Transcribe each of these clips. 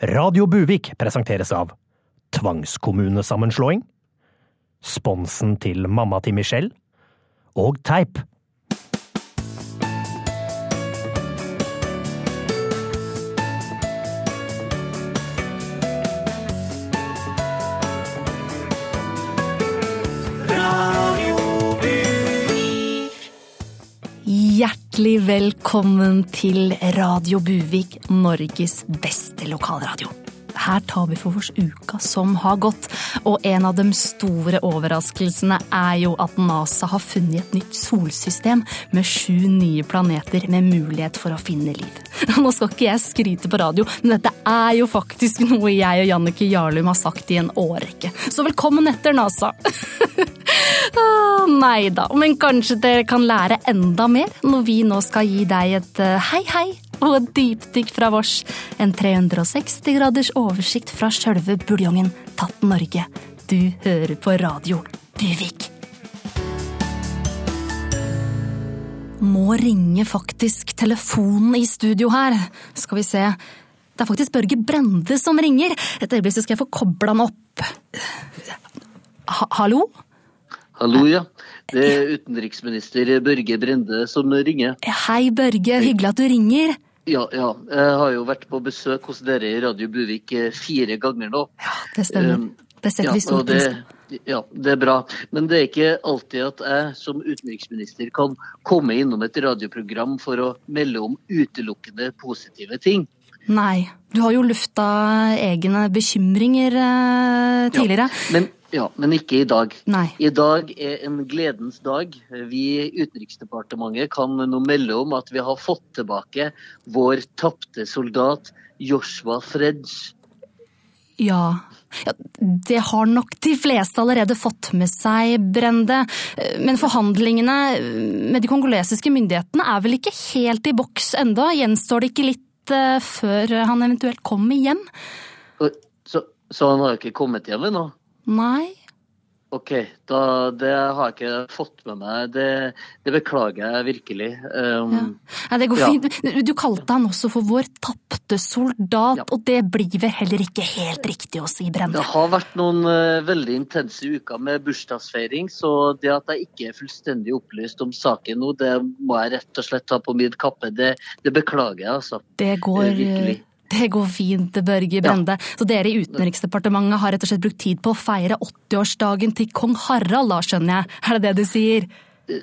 Radio Buvik presenteres av tvangskommunesammenslåing, sponsen til mamma til Michelle og teip. Hjertelig velkommen til Radio Buvik, Norges beste lokalradio. Her tar vi for oss uka som har gått, og en av de store overraskelsene er jo at NASA har funnet et nytt solsystem med sju nye planeter med mulighet for å finne liv. Nå skal ikke jeg skryte på radio, men dette er jo faktisk noe jeg og Jannike Jarlum har sagt i en årrekke. Så velkommen etter, NASA! Ah, nei da, men kanskje dere kan lære enda mer når vi nå skal gi deg et uh, hei hei og et dypdykk fra vårs. En 360 graders oversikt fra sjølve buljongen tatt Norge. Du hører på radio Buvik. Nå ringer faktisk telefonen i studio her. Skal vi se. Det er faktisk Børge Brende som ringer. Et øyeblikk så skal jeg få kobla han opp. Ha hallo? Hallo, ja. Det er utenriksminister Børge Brende som ringer. Hei, Børge. Hyggelig at du ringer. Ja, ja. Jeg har jo vært på besøk hos dere i Radio Buvik eh, fire ganger nå. Ja, det stemmer. Um, Det setter vi stor pris på. ja, det er bra. Men det er ikke alltid at jeg som utenriksminister kan komme innom et radioprogram for å melde om utelukkende positive ting. Nei, du har jo lufta egne bekymringer tidligere. Ja, Men, ja, men ikke i dag. Nei. I dag er en gledens dag. Vi i Utenriksdepartementet kan nå melde om at vi har fått tilbake vår tapte soldat Joshua Fredge. Ja. ja. Det har nok de fleste allerede fått med seg, Brende. Men forhandlingene med de kongolesiske myndighetene er vel ikke helt i boks enda? Gjenstår det ikke litt eh, før han eventuelt kommer hjem? Så, så han har ikke kommet hjem ennå? Nei? Ok, da, det har jeg ikke fått med meg. Det, det beklager jeg virkelig. Um, Ja. Nei, det går Ja. fint. Du kalte han også for vår tapte soldat, Ja. og det blir vel heller ikke helt riktig å si, Brende? Det har vært noen uh, veldig intense uker med bursdagsfeiring, så det at jeg ikke er fullstendig opplyst om saken nå, det må jeg rett og slett ta på min kappe. Det, det beklager jeg, altså. Det går, Eh, virkelig. Det går fint, Børge Brende. Så dere i Utenriksdepartementet har rett og slett brukt tid på å feire 80-årsdagen til kong Harald, da, skjønner jeg. Er det det du sier?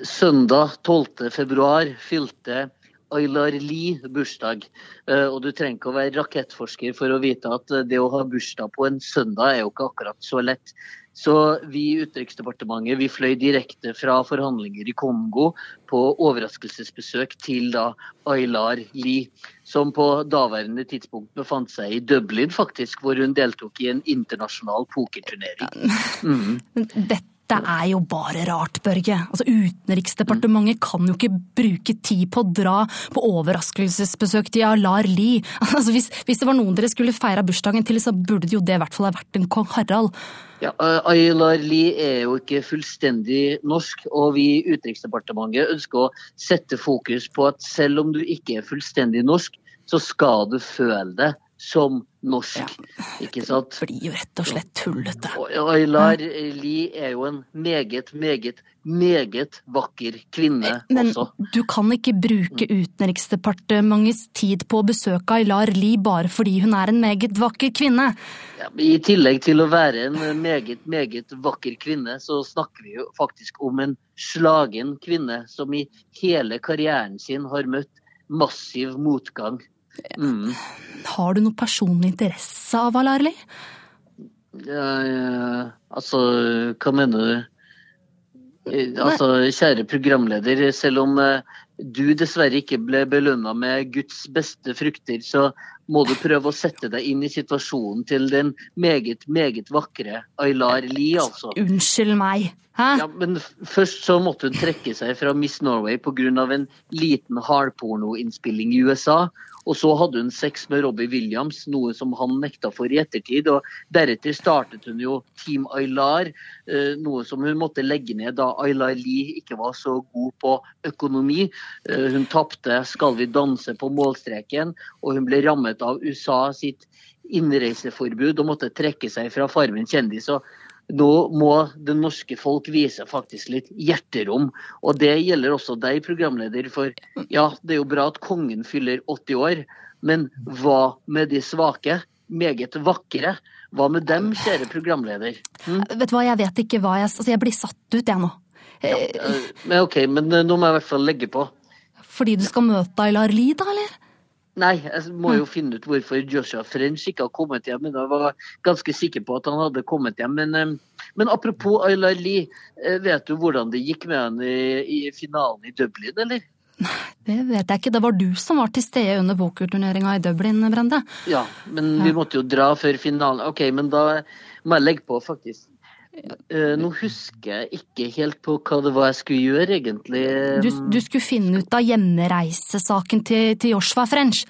Søndag 12. februar fylte Aylar Lie bursdag. Eh, Og du trenger ikke å være rakettforsker for å vite at eh, det å ha bursdag på en søndag er jo ikke akkurat så lett. Så vi i Utenriksdepartementet vi fløy direkte fra forhandlinger i Kongo på overraskelsesbesøk til da Aylar Lie, som på daværende tidspunkt befant seg i Dublin, faktisk, hvor hun deltok i en internasjonal pokerturnering. Mm. Men Dette er jo bare rart, Børge. Altså, Utenriksdepartementet kan jo ikke bruke tid på å dra på overraskelsesbesøk til Alar Lie. Altså, hvis, hvis det var noen dere skulle feira bursdagen til, så burde jo det i hvert fall ha vært en kong Harald. Ja, eh, Aylar Lie er jo ikke fullstendig norsk, og vi i Utenriksdepartementet ønsker å sette fokus på at selv om du ikke er fullstendig norsk, så skal du føle det som norsk. Ikke sant? Det blir jo rett og slett tullete. Aylar Lie er jo en meget, meget, meget vakker kvinne Men også. du kan ikke bruke Utenriksdepartementets tid på å besøke Aylar Lie bare fordi hun er en meget vakker kvinne. Ja, I tillegg til å være en meget, meget vakker kvinne, så snakker vi jo faktisk om en slagen kvinne som i hele karrieren sin har møtt massiv motgang. Mm. Har du noe personlig interesse av Alarli?» Ja, ja, altså, hva mener du? Eh, Altså, kjære programleder, selv om eh, du dessverre ikke ble belønna med Guds beste frukter, så må du prøve å sette deg inn i situasjonen til den meget, meget vakre Aylar Lie, altså. Unnskyld meg. Hæ? Ja, men først så måtte hun trekke seg fra Miss Norway pga. en liten hardpornoinnspilling i USA. Og så hadde hun sex med Robbie Williams, noe som han nekta for i ettertid. Og deretter startet hun jo Team Aylar, eh, noe som hun måtte legge ned da Aylar Lie ikke var så god på økonomi. Eh, Hun tapte Skal vi danse på målstreken, og hun ble rammet av USA sitt innreiseforbud og måtte trekke seg fra Farmen kjendis. og nå må det norske folk vise faktisk litt hjerterom. Og det gjelder også deg, programleder. For ja, det er jo bra at kongen fyller 80 år, men hva med de svake? Meget vakre. Hva med dem, kjære programleder? Hm? Vet du hva, jeg vet ikke hva jeg Altså, jeg blir satt ut, jeg nå. Ja, eh, men ok, men eh, nå må jeg i hvert fall legge på. Fordi du skal møte Aylar Lie, da, eller? Nei, jeg må jo finne ut hvorfor Joshua French ikke har kommet hjem. Men jeg var ganske sikker på at han hadde kommet hjem. Men, eh, men apropos Ayla Lee, vet du hvordan det gikk med henne i, i finalen i Dublin, eller? Nei, det vet jeg ikke. Det var du som var til stede under pokerturneringa i Dublin, Brende. Ja, men vi måtte jo dra før finalen. Ok, men da må jeg legge på, faktisk. Uh, nå husker jeg ikke helt på hva det var jeg skulle gjøre, egentlig. Du, du skulle finne ut av hjemreisesaken til, til Joshua French.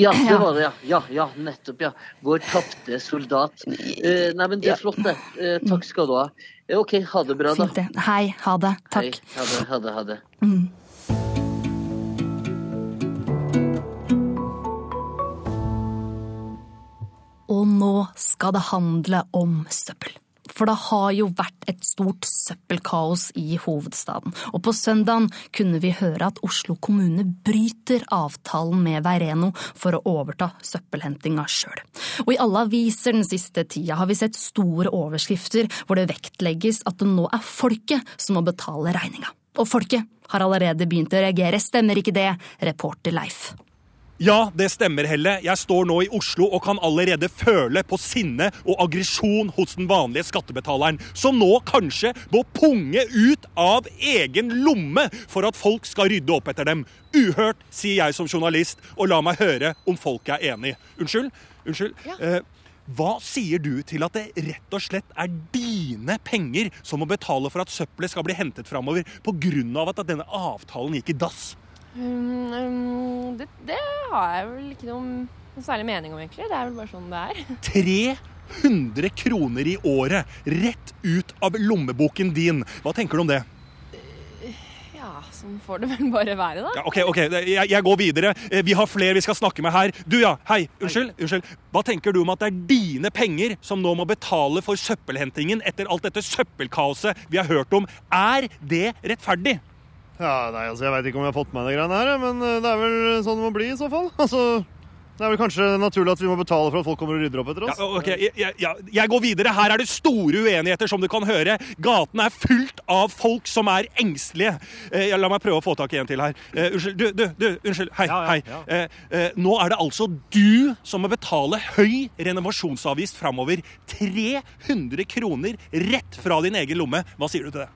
Ja, det var det, ja. Ja, ja nettopp, ja. Vår tapte soldat. Uh, nei, men det er flott, det. Uh, takk skal du ha. Ok, ha det bra, da. Fint det. Hei, ha det. Takk. Hei, ha det, ha det. Ha det. Mm. Og nå skal det handle om søppel. For det har jo vært et stort søppelkaos i hovedstaden. Og på søndagen kunne vi høre at Oslo kommune bryter avtalen med Veireno for å overta søppelhentinga sjøl. Og i alle aviser den siste tida har vi sett store overskrifter hvor det vektlegges at det nå er folket som må betale regninga. Og folket har allerede begynt å reagere, stemmer ikke det, reporter Leif? Ja, det stemmer, Helle. Jeg står nå i Oslo og kan allerede føle på sinne og aggresjon hos den vanlige skattebetaleren, som nå kanskje må punge ut av egen lomme for at folk skal rydde opp etter dem. Uhørt, sier jeg som journalist, og la meg høre om folk er enig. Unnskyld? Unnskyld? Ja. Eh, hva sier du til at det rett og slett er dine penger som må betale for at søppelet skal bli hentet framover pga. at denne avtalen gikk i dass? Um, um, det, det, har jeg vel ikke noe, noe særlig mening om, egentlig. Det er vel bare sånn det er. 300 kroner i året rett ut av lommeboken din. Hva tenker du om det? Ja, sånn får det vel bare være, da. Ja, ok, ok, jeg, jeg, går videre. Eh, vi har flere vi skal snakke med her. Du, ja. Hei. Unnskyld. unnskyld. Hva tenker du om at det er dine penger som nå må betale for søppelhentingen etter alt dette søppelkaoset vi har hørt om? Er det rettferdig? Ja, nei, altså Jeg veit ikke om jeg har fått med meg de greiene her, men eh, det er vel sånn det må bli i så fall. Altså, det er vel kanskje naturlig at vi må betale for at folk kommer og rydder opp etter oss. Ja, ok, jeg, jeg, jeg, går videre. Her er det store uenigheter, som du kan høre. Gaten er fullt av folk som er engstelige. Eh, la meg prøve å få tak i en til her. Eh, unnskyld, du, du, du, unnskyld. Hei. Ja, ja, hei. Eh, uh, nå er det altså du som må betale høy renovasjonsavgift framover. 300 kroner rett fra din egen lomme. Hva sier du til det?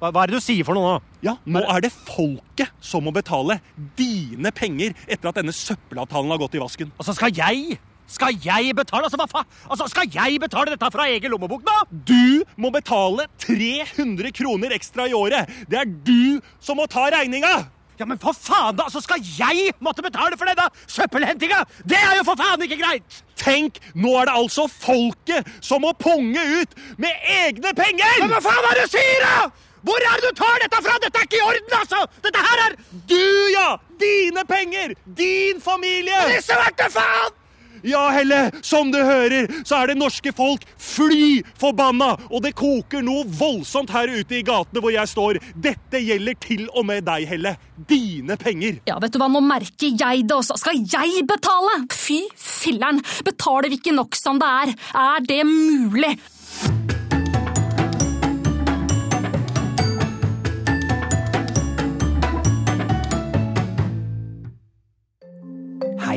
Hva, hva, er det du sier for noe nå? Ja, Nå er det folket som må betale dine penger etter at denne søppelavtalen har gått i vasken. Altså, skal jeg? Skal jeg betale? Altså, hva faen? Altså, skal jeg betale dette fra egen lommebok, da? Du må betale 300 kroner ekstra i året. Det er du som må ta regninga! Ja, men for faen, da! Altså, skal jeg måtte betale for denne søppelhentinga! Det er jo for faen ikke greit! Tenk, nå er det altså folket som må punge ut med egne penger! Men hva faen er det du sier, da?! Hvor er det du tar dette fra?! Dette er ikke i orden, altså! Dette her er Du, ja! Dine penger! Din familie! Men svarte faen! Ja, Helle, som du hører, så er det norske folk fly forbanna! Og det koker noe voldsomt her ute i gatene hvor jeg står. Dette gjelder til og med deg, Helle. Dine penger. Ja, vet du hva, nå merker jeg det også. Skal jeg betale? Fy filleren! Betaler vi ikke nok som det er? Er det mulig?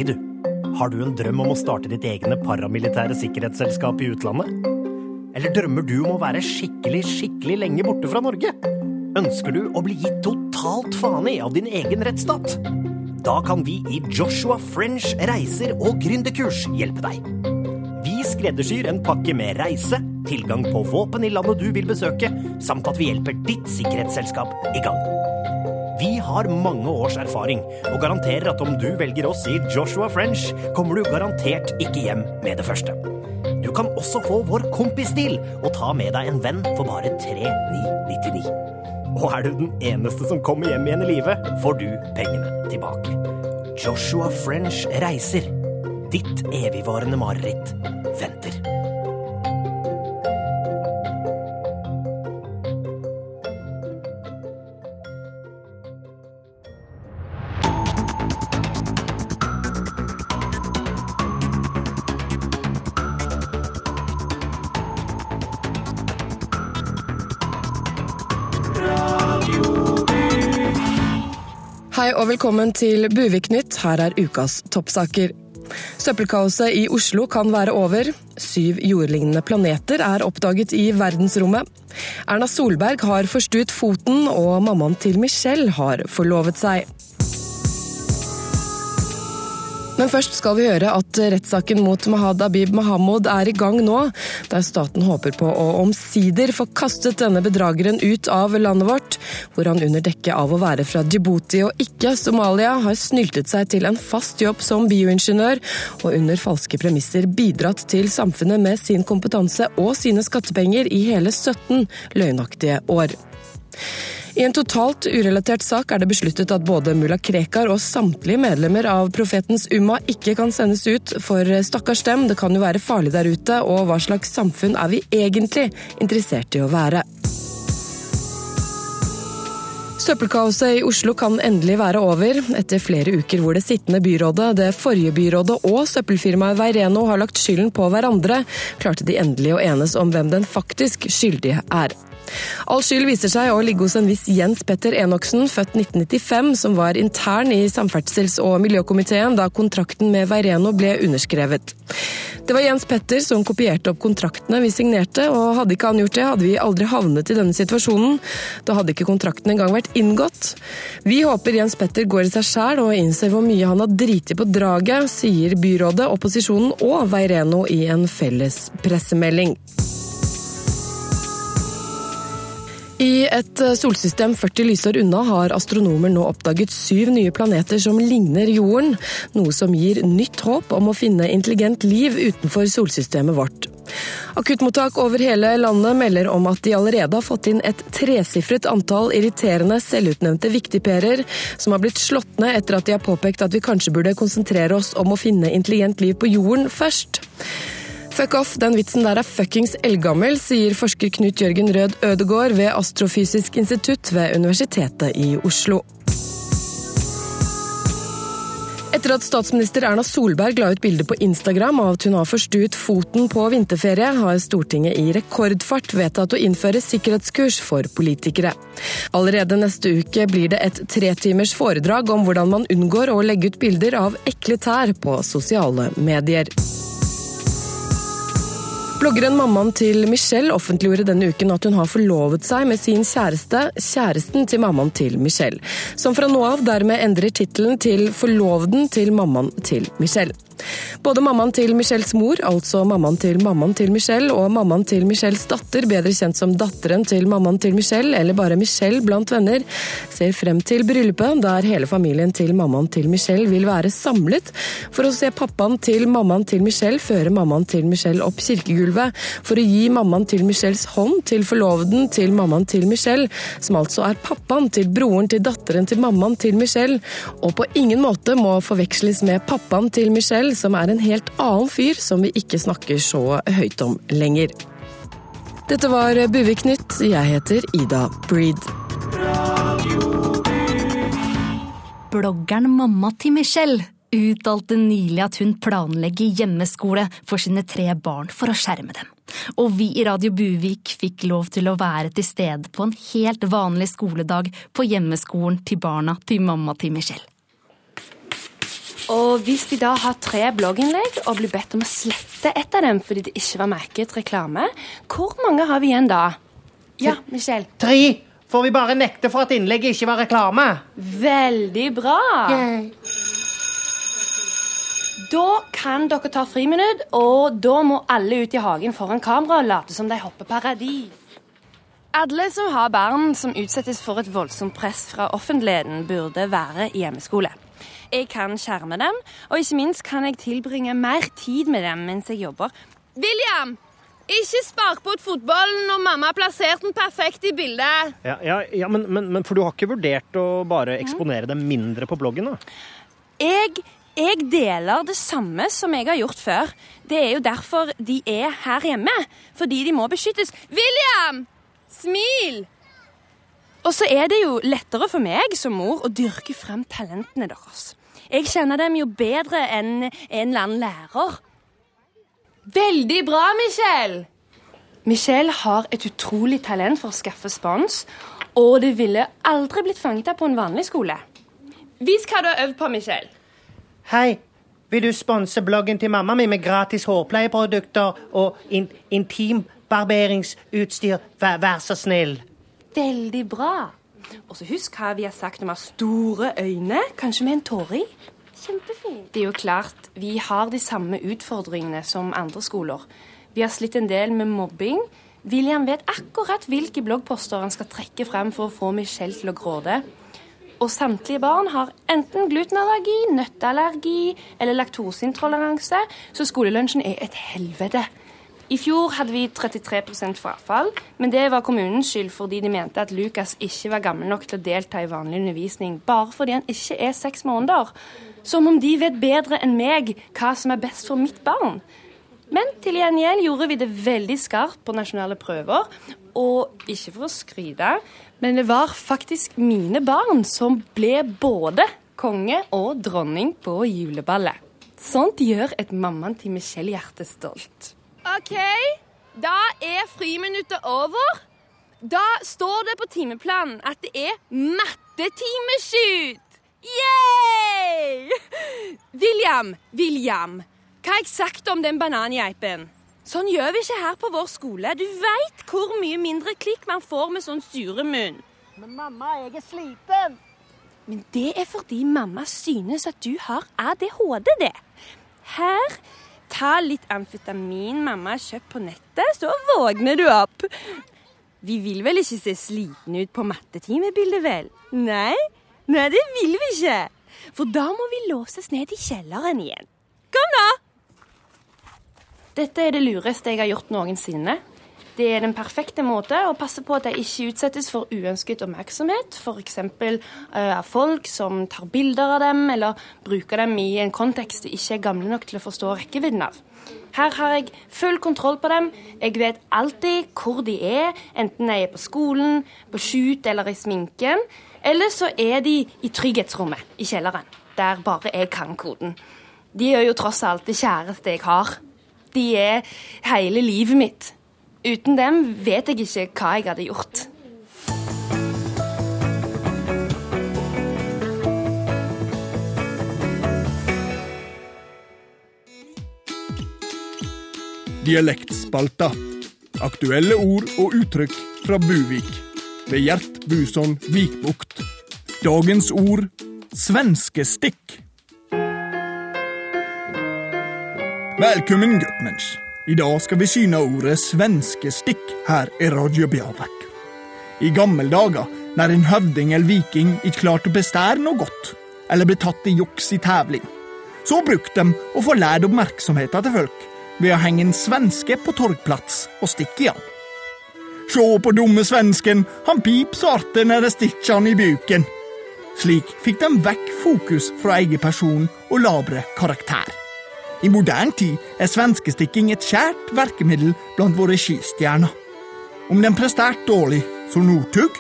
Hei, du. Har du en drøm om å starte ditt egne paramilitære sikkerhetsselskap i utlandet? Eller drømmer du om å være skikkelig, skikkelig lenge borte fra Norge? Ønsker du å bli gitt totalt faen i av din egen rettsstat? Da kan vi i Joshua French reiser og gründerkurs hjelpe deg. Vi skreddersyr en pakke med reise, tilgang på våpen i landet du vil besøke, samt at vi hjelper ditt sikkerhetsselskap i gang. Vi har mange års erfaring og garanterer at om du velger oss i Joshua French, kommer du garantert ikke hjem med det første. Du kan også få vår kompisstil og ta med deg en venn for bare 3999. Og er du den eneste som kommer hjem igjen i live, får du pengene tilbake. Joshua French reiser. ditt evigvarende mareritt venter. Og velkommen til Buviknytt. Her er ukas toppsaker. Søppelkaoset i Oslo kan være over. Syv jordlignende planeter er oppdaget i verdensrommet. Erna Solberg har forstuet foten, og mammaen til Michelle har forlovet seg. Men først skal vi høre at rettssaken mot Mahad Abib Mahamud er i gang nå, der staten håper på å omsider få kastet denne bedrageren ut av landet vårt, hvor han under dekke av å være fra Djibouti og ikke Somalia har snyltet seg til en fast jobb som bioingeniør, og under falske premisser bidratt til samfunnet med sin kompetanse og sine skattepenger i hele 17 løgnaktige år. I en totalt urelatert sak er det besluttet at både mulla Krekar og samtlige medlemmer av Profetens Umma ikke kan sendes ut, for stakkars dem, det kan jo være farlig der ute, og hva slags samfunn er vi egentlig interessert i å være? Søppelkaoset i Oslo kan endelig være over. Etter flere uker hvor det sittende byrådet, det forrige byrådet og søppelfirmaet Veireno har lagt skylden på hverandre, klarte de endelig å enes om hvem den faktisk skyldige er. All skyld viser seg å ligge hos en viss Jens Petter Enoksen, født 1995, som var intern i Samferdsels- og miljøkomiteen da kontrakten med Veireno ble underskrevet. Det var Jens Petter som kopierte opp kontraktene vi signerte, og hadde ikke han gjort det, hadde vi aldri havnet i denne situasjonen. Da hadde ikke kontrakten engang vært inngått. Vi håper Jens Petter går i seg sjæl og innser hvor mye han har driti på draget, sier byrådet, opposisjonen og Veireno i en felles pressemelding. I et solsystem 40 lysår unna har astronomer nå oppdaget syv nye planeter som ligner jorden, noe som gir nytt håp om å finne intelligent liv utenfor solsystemet vårt. Akuttmottak over hele landet melder om at de allerede har fått inn et tresifret antall irriterende selvutnevnte viktigperer som har blitt slått ned etter at de har påpekt at vi kanskje burde konsentrere oss om å finne intelligent liv på jorden først. Fuck off, den vitsen der er fuckings eldgammel, sier forsker Knut Jørgen Rød Ødegård ved Astrofysisk institutt ved Universitetet i Oslo. Etter at statsminister Erna Solberg la ut bilde på Instagram av at hun har forstuet foten på vinterferie, har Stortinget i rekordfart vedtatt å innføre sikkerhetskurs for politikere. Allerede neste uke blir det et tretimers foredrag om hvordan man unngår å legge ut bilder av ekle tær på sosiale medier. Bloggeren mammaen til Michelle offentliggjorde denne uken at hun har forlovet seg med sin kjæreste, kjæresten til mammaen til Michelle, som fra nå av dermed endrer tittelen til forloveden til mammaen til Michelle. Både mammaen til Michelles mor, altså mammaen til mammaen til Michelle, og mammaen til Michelles datter, bedre kjent som datteren til mammaen til Michelle, eller bare Michelle blant venner, ser frem til bryllupet, der hele familien til mammaen til Michelle vil være samlet for å se pappaen til mammaen til Michelle føre mammaen til Michelle opp kirkegulvet, for å gi mammaen til Michelles hånd til forloveden til mammaen til Michelle, som altså er pappaen til broren til datteren til mammaen til Michelle, og på ingen måte må forveksles med pappaen til Michelle, som er en helt annen fyr som vi ikke snakker så høyt om lenger. Dette var Buvik Nytt. Jeg heter Ida Breed. Bloggeren mamma til Michelle uttalte nylig at hun planlegger hjemmeskole for sine tre barn for å skjerme dem. Og vi i Radio Buvik fikk lov til å være til stede på en helt vanlig skoledag på hjemmeskolen til barna til mamma til Michelle. Og hvis de da har tre blogginnlegg og blir bedt om å slette ett av dem fordi det ikke var merket reklame, hvor mange har vi igjen da? Ja, Michelle. Tre! Får vi bare nekte for at innlegget ikke var reklame? Veldig bra. Da kan dere ta friminutt, og da må alle ut i hagen foran kamera og late som de hopper paradis. Alle som har barn som utsettes for et voldsomt press fra offentligheten, burde være i hjemmeskole. Jeg kan skjerme dem, og ikke minst kan jeg tilbringe mer tid med dem mens jeg jobber. William! Ikke spark bort fotballen når mamma har plassert den perfekt i bildet. Ja, ja, ja men, men, men, for du har ikke vurdert å bare eksponere dem mindre på bloggen? da? Jeg Jeg deler det samme som jeg har gjort før. Det er jo derfor de er her hjemme. Fordi de må beskyttes. William! Smil! Og så er det jo lettere for meg som mor å dyrke frem talentene deres. Jeg kjenner dem jo bedre enn en eller annen lærer. Veldig bra, Michelle! Michelle har et utrolig talent for å skaffe spons, og det ville aldri blitt fanget av på en vanlig skole. Vis hva du har øvd på, Michelle. Hei, vil du sponse bloggen til mamma mi med gratis hårpleieprodukter og in intimbarberingsutstyr? Vær, vær så snill. Veldig bra. Og så husk hva vi har sagt om å ha store øyne, kanskje med en tåre i. Kjempefint. Det er jo klart, vi har de samme utfordringene som andre skoler. Vi har slitt en del med mobbing. William vet akkurat hvilke bloggposter han skal trekke frem for å få Michelle til å gråte. Og samtlige barn har enten glutenallergi, nøtteallergi eller laktoseintoleranse, så skolelunsjen er et helvete. I fjor hadde vi 33% frafall, men det var kommunens skyld fordi de mente at Lukas ikke var gammel nok til å delta i vanlig undervisning, bare fordi han ikke er seks måneder. Som om de vet bedre enn meg hva som er best for mitt barn. Men til gjengjeld gjorde vi det veldig skarpt på nasjonale prøver. Og ikke for å skryte, men det var faktisk mine barn som ble både konge og dronning på juleballet. Sånt gjør et mammaen til Michelle-hjerte stolt. OK, da er friminuttet over. Da står det på timeplanen at det er mattetimeskyt! Yay! William, William, hva har jeg sagt om den banangeipen? Sånn gjør vi ikke her på vår skole. Du veit hvor mye mindre klikk man får med sånn sure munn. Men mamma, jeg er sliten. Men det er fordi mamma synes at du har ADHD, det. Her, ta litt amfetamin mamma har kjøpt på nettet, så våkner du opp. Vi vil vel ikke se slitne ut på mattetimebildet, vel? Nei? Nei, det vil vi ikke. For da må vi låses ned i kjelleren igjen. Kom, da! Dette er det lureste jeg har gjort noensinne. Det er den perfekte måte å passe på at jeg ikke utsettes for uønsket oppmerksomhet, f.eks. Uh, av folk som tar bilder av dem, eller bruker dem i en kontekst de ikke er gamle nok til å forstå rekkevidden av. Her har jeg full kontroll på dem. Jeg vet alltid hvor de er, enten jeg er på skolen, på shoot eller i sminken. Eller så er de i trygghetsrommet i kjelleren, der bare jeg kan koden. De er jo tross alt det kjæreste jeg har. De er hele livet mitt. Uten dem vet jeg ikke hva jeg hadde gjort. Dialektspalta. Aktuelle ord og uttrykk fra Buvik. Ved Gjert Buson Vikbukt. Dagens ord svenskestikk. Velkommen, guttmensch. I dag skal vi syne ordet svenskestikk her i Radio Bjarvak. I gamle dager, når en høvding eller viking ikke klarte å bestære noe godt, eller ble tatt i juks i tevling, så brukte de å få lært oppmerksomheten til folk ved å henge en svenske på torgplats og stikke i han. Sjå på dumme svensken, han pip så artig når de stikker han i buken. Slik fikk de vekk fokus fra egen person og labre karakter. I moderne tid er svenskestikking et kjært verkemiddel blant våre skistjerner. Om den presterte dårlig, som Northug,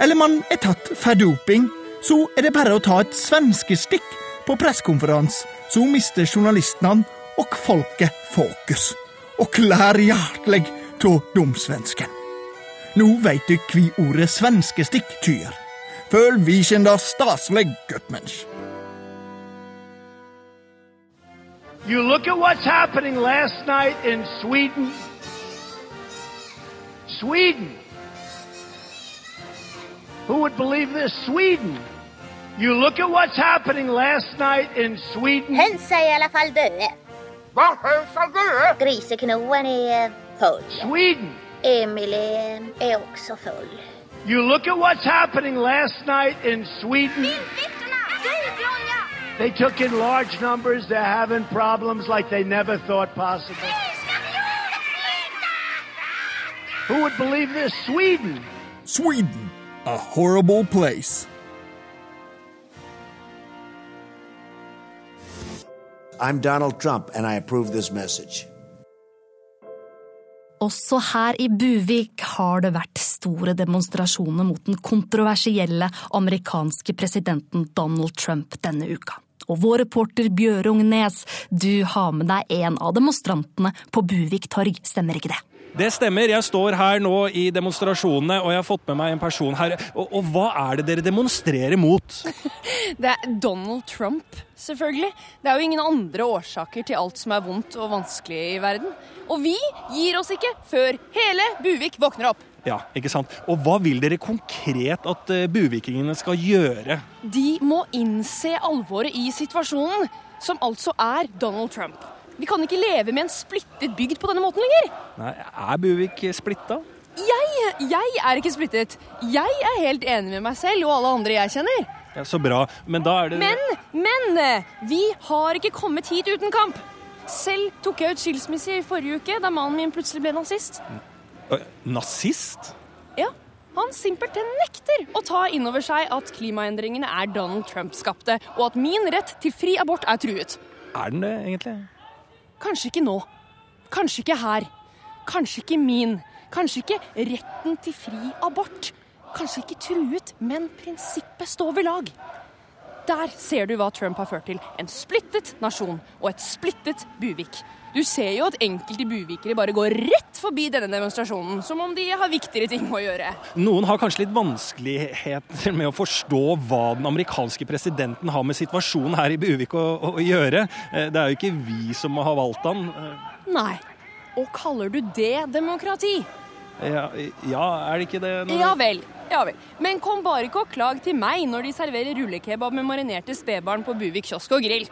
eller man er tatt for doping, så er det bare å ta et svenskestikk på pressekonferanse, så mister journalistene og folket fokus, og klær hjertelig av dumsvensken. Nå veit du hva ordet svenskestikk tyr. Føl vi kjenner staselig, guttmensch. You look at what's happening last night in Sweden. Sweden. Who would believe this? Sweden. You look at what's happening last night in Sweden. Höns är i alla fall döda. Va? Höns är döda? Griseknoen är full. Sweden. Emily eh, är också full. You look at what's happening last night in Sweden. They took in large numbers. They're having problems like they never thought possible. Who would believe this? Sweden. Sweden, a horrible place. I'm Donald Trump, and I approve this message. Også her i Buvik har det vært store demonstrasjoner mot den kontroversielle amerikanske presidenten Donald Trump denne uka. Og vår reporter Bjørung Nes, du har med deg en av demonstrantene på Buvik torg, stemmer ikke det? Det stemmer. Jeg står her nå i demonstrasjonene, og jeg har fått med meg en person her. Og, og hva er det dere demonstrerer mot? Det er Donald Trump, selvfølgelig. Det er jo ingen andre årsaker til alt som er vondt og vanskelig i verden. Og vi gir oss ikke før hele Buvik våkner opp. Ja, ikke sant? Og hva vil dere konkret at uh, buvikingene skal gjøre? De må innse alvoret i situasjonen, som altså er Donald Trump. Vi kan ikke leve med en splittet bygd på denne måten lenger. Nei, Er Buvik splitta? Jeg, jeg er ikke splittet. Jeg er helt enig med meg selv og alle andre jeg kjenner. Ja, Så bra. Men da er det Men, men vi har ikke kommet hit uten kamp. Selv tok jeg ut skilsmisse i forrige uke, da mannen min plutselig ble nazist. Nazist? Ja, han simpelthen nekter å ta inn over seg at klimaendringene er Donald Trump skapte, og at min rett til fri abort er truet. Er den det, egentlig? Kanskje ikke nå. Kanskje ikke her. Kanskje ikke min. Kanskje ikke retten til fri abort. Kanskje ikke truet, men prinsippet står ved lag. Der ser du hva Trump har ført til. En splittet nasjon og et splittet Buvik. Du ser jo at enkelte buvikere bare går rett forbi denne demonstrasjonen, som om de har viktigere ting å gjøre. Noen har kanskje litt vanskeligheter med å forstå hva den amerikanske presidenten har med situasjonen her i Buvik å, å, gjøre. Eh, Det er jo ikke vi som har valgt han. Nei. Og kaller du det demokrati? Ja, ja er det ikke det? når- Ja vel. Ja vel. Men kom bare ikke og klag til meg når de serverer rullekebab med marinerte spedbarn på Buvik kiosk og grill.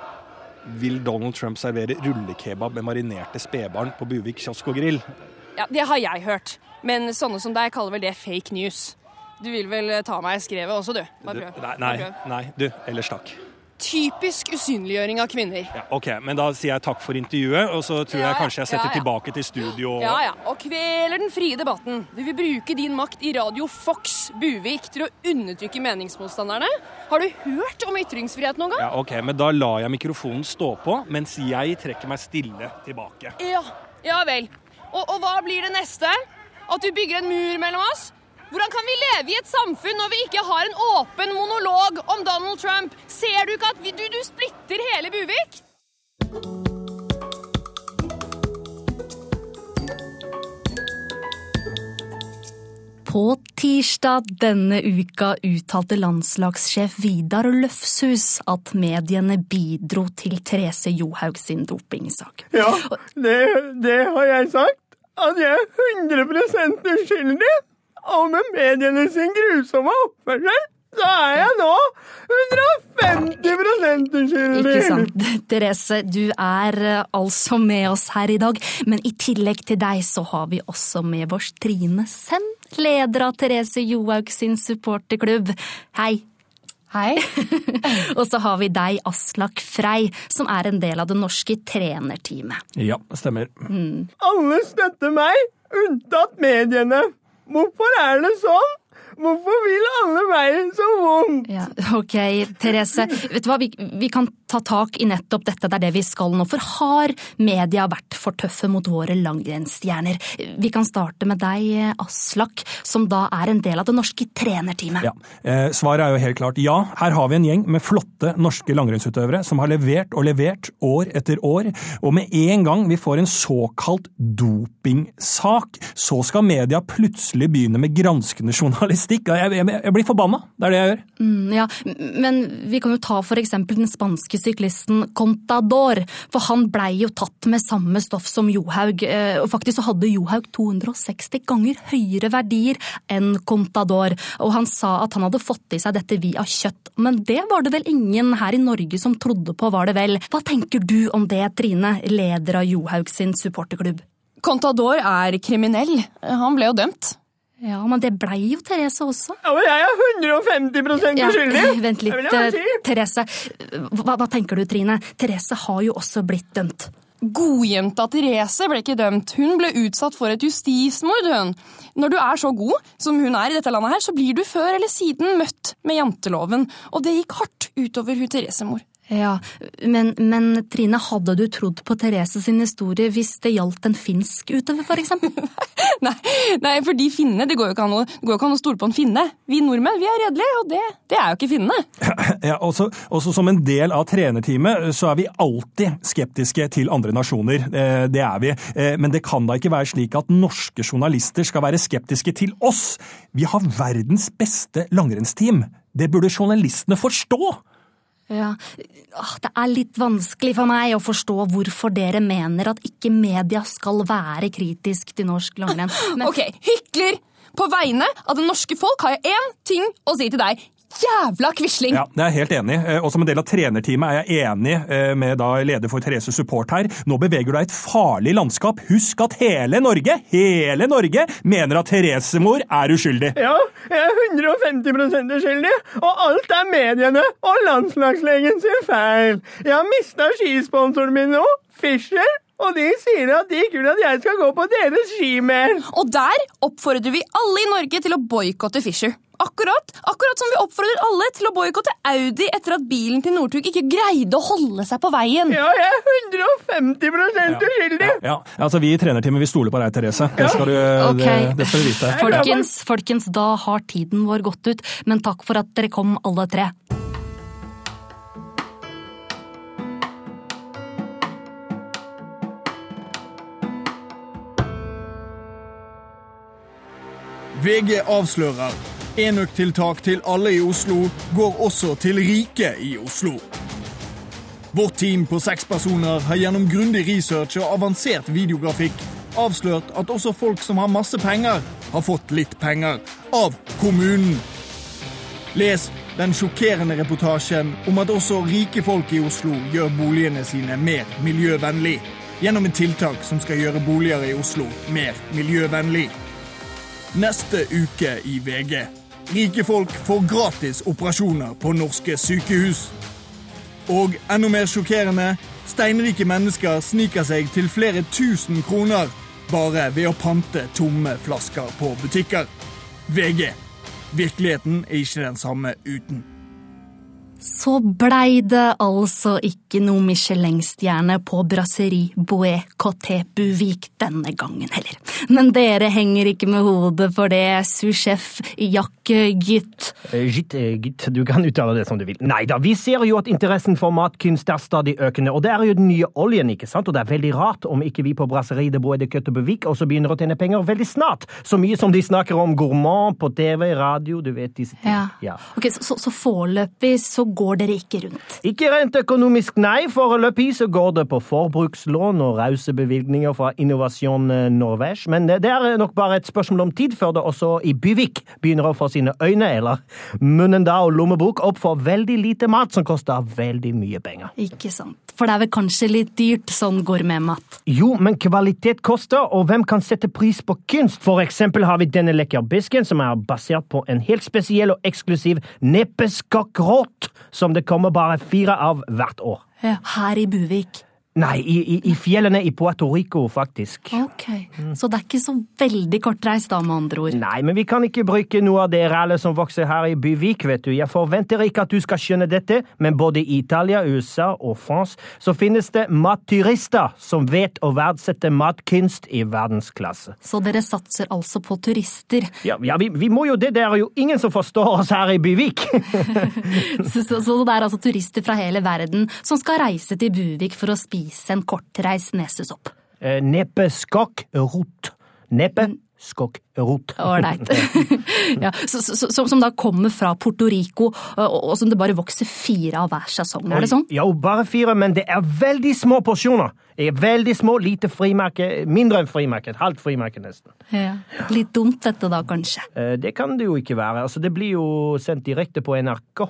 Vil Donald Trump servere rullekebab med marinerte spedbarn på Buvik kiosk og grill? Ja, Det har jeg hørt. Men sånne som deg kaller vel det fake news. Du vil vel ta meg i skrevet også, du? Bare prøv. nei, nei, nei, du. Ellers takk. Typisk usynliggjøring av kvinner. Ja, ok, men da sier jeg takk for intervjuet, og så tror Ja, jeg kanskje jeg setter ja, tilbake til studio. og- Ja, ja, og kveler den frie debatten. Du vil bruke din makt i Radio Fox Buvik til å undertrykke meningsmotstanderne. Har du hørt om ytringsfrihet noen gang? Ja, ok, men da lar jeg mikrofonen stå på, mens jeg trekker meg stille tilbake. Ja, ja vel. Og, og hva blir det neste? At du bygger en mur mellom oss? Hvordan kan vi leve i et samfunn når vi ikke har en åpen monolog om Donald Trump? Ser du ikke at vi, du, du splitter hele Buvik? På tirsdag denne uka uttalte landslagssjef Vidar Løfshus at mediene bidro til Therese Johaug sin dopingsak. Ja, det, det har jeg sagt. At jeg er 100 uskyldig. Og med mediene sin grusomme oppførsel, så er jeg nå 150 uskyldig. Ikke sant. Therese, du er eh, altså med oss her i dag, men i tillegg til deg så har vi også med oss Trine Send, leder av Therese Johaug sin supporterklubb. Hei. Hei. Og så har vi deg, Aslak Frei, som er en del av det norske trenerteamet. Ja, stemmer. Alle støtter meg, unntatt mediene. Hvorfor er det sånn? Hvorfor vil alle meg så vondt? Ja, ok, Therese. Vet du hva, vi, vi kan ta tak i nettopp dette, det er det vi skal nå. For har media vært for tøffe mot våre langrennsstjerner? Vi kan starte med deg, Aslak, som da er en del av det norske trenerteamet. Ja. Eh, svaret er jo helt klart ja. Her har vi en gjeng med flotte norske langrennsutøvere som har levert og levert år etter år. Og med en gang vi får en såkalt dopingsak, så skal media plutselig begynne med granskende journalistikk. Jeg, jeg, jeg blir forbanna. Det er det jeg gjør. Mm, ja, men vi kan jo ta for eksempel den spanske syklisten Contador, for han blei jo tatt med samme stoff som Johaug, eh, og faktisk så hadde Johaug 260 ganger høyere verdier enn Contador, og han sa at han hadde fått i seg dette via kjøtt, men det var det vel ingen her i Norge som trodde på, var det vel? Hva tenker du om det, Trine, leder av Johaug sin supporterklubb? Contador er kriminell. Han ble jo dømt. Ja, men det blei jo Therese også. Ja, men jeg er 150 Ja, uskyldig. vent litt, bare eh, si. Therese. Hva, hva tenker du, Trine? Therese har jo også blitt dømt. Godjenta Therese ble ikke dømt. Hun ble utsatt for et justismord. hun. Når du er så god som hun er i dette landet, her, så blir du før eller siden møtt med janteloven. Og det gikk hardt utover hun Therese-mor. Ja, men, men Trine, hadde du trodd på Therese sin historie hvis det gjaldt en finsk utøver, for eksempel? nei, nei, for de finnene, det går jo ikke an å, å stole på en finne. Vi nordmenn, vi er redelige, og det, det er jo ikke finnene. Ja, også, også som en del av trenerteamet så er vi alltid skeptiske til andre nasjoner. Eh, Det er vi. Eh, Men det kan da ikke være slik at norske journalister skal være skeptiske til oss? Vi har verdens beste langrennsteam. Det burde journalistene forstå! Ja, Det er litt vanskelig for meg å forstå hvorfor dere mener at ikke media skal være kritisk til norsk langrenn. Men... Ok, hykler! På vegne av det norske folk har jeg én ting å si til deg. Jævla quisling! Ja, det er jeg helt enig. Og som en del av trenerteamet er jeg enig eh, med da leder for Therese Support her. Nå beveger du deg i et farlig landskap. Husk at hele Norge, hele Norge, mener at Therese-mor er uskyldig. Ja, jeg er 150% uskyldig, og alt er mediene og landslagslegen sin feil. Jeg har mista skisponsoren min nå, Fischer, og de sier at de ikke vil at jeg skal gå på deres skimer. Og der oppfordrer vi alle i Norge til å boikotte Fischer. Akkurat, akkurat som vi oppfordrer alle til å boikotte Audi etter at bilen til Northug ikke greide å holde seg på veien. Ja, jeg er 150% uskyldig. Ja, altså Vi i trenerteamet vi stoler på deg, Therese. Det skal du, okay. det, det skal du vite. Folkens, folkens, da har tiden vår gått ut, men takk for at dere kom alle tre. VG avslører. Enøktiltak til alle i Oslo går også til rike i Oslo. Vårt team på seks personer har gjennom grundig research og avansert videografikk avslørt at også folk som har masse penger, har fått litt penger av kommunen. Les den sjokkerende reportasjen om at også rike folk i Oslo gjør boligene sine mer miljøvennlig, gjennom et tiltak som skal gjøre boliger i Oslo mer miljøvennlig. Neste uke i VG. Rike folk får gratis operasjoner på norske sykehus. Og enda mer sjokkerende, steinrike mennesker sniker seg til flere tusen kroner bare ved å pante tomme flasker på butikker. VG. Virkeligheten er ikke den samme uten. Så blei det altså ikke noe Michelin-stjerne på Brasserie Bouet Coté Buvik denne gangen heller. Men dere henger ikke med hodet for det, sous-sjef Jack Gytt. Eh, Gitt, eh, gitt, du kan uttale det som du vil. Nei da, vi ser jo at interessen for matkunst er stadig økende, og det er jo den nye oljen, ikke sant? Og det er veldig rart om ikke vi på Brasserie de Bouet de Køttebevik også begynner å tjene penger veldig snart. Så mye som de snakker om gourmand på TV, radio, du vet disse ting. Ja. Ja. Ok, Så, så, så foreløpig så går dere ikke rundt. Ikke rent økonomisk, nei. Foreløpig så går det på forbrukslån og rause bevilgninger fra Innovasjon Norvège, men det er nok bare et spørsmål om tid før det også i Byvik begynner å få sine øyne, eller munnen da og lommebok, opp for veldig lite mat som koster veldig mye penger. Ikke sant. For det er vel kanskje litt dyrt sånn gourmetmat. Jo, men kvalitet koster, og hvem kan sette pris på kunst? For eksempel har vi denne lekkerbisken, som er basert på en helt spesiell og eksklusiv nepeskakkråt, som det kommer bare fire av hvert år. Her i Buvik. Nei, i, i, i fjellene i Puerto Rico, faktisk. Ok, så det er ikke så veldig kortreist da, med andre ord. Nei, men vi kan ikke bruke noe av det rælet som vokser her i Byvik, vet du. Jeg forventer ikke at du skal skjønne dette, men både i Italia, USA og France så finnes det matturister som vet å verdsette matkunst i verdensklasse. Så dere satser altså på turister. Ja, ja vi, vi må jo det, det er jo ingen som forstår oss her i Byvik. Så, så, så det er altså turister fra hele verden som skal reise til Buvik for å spise en kortreist nesesopp. Eh, skokk, rot. Ålreit. ja, så, så, som, som da kommer fra Puerto Rico, og, og som det bare vokser fire av hver sesong, er det sånn? Ja, bare fire, men det er veldig små porsjoner. Det er veldig små, lite frimerke, mindre enn frimerke, et halvt frimerke nesten. Ja. Litt dumt dette da, kanskje. Eh, Det kan det jo ikke være. Altså, det blir jo sendt direkte på NRK.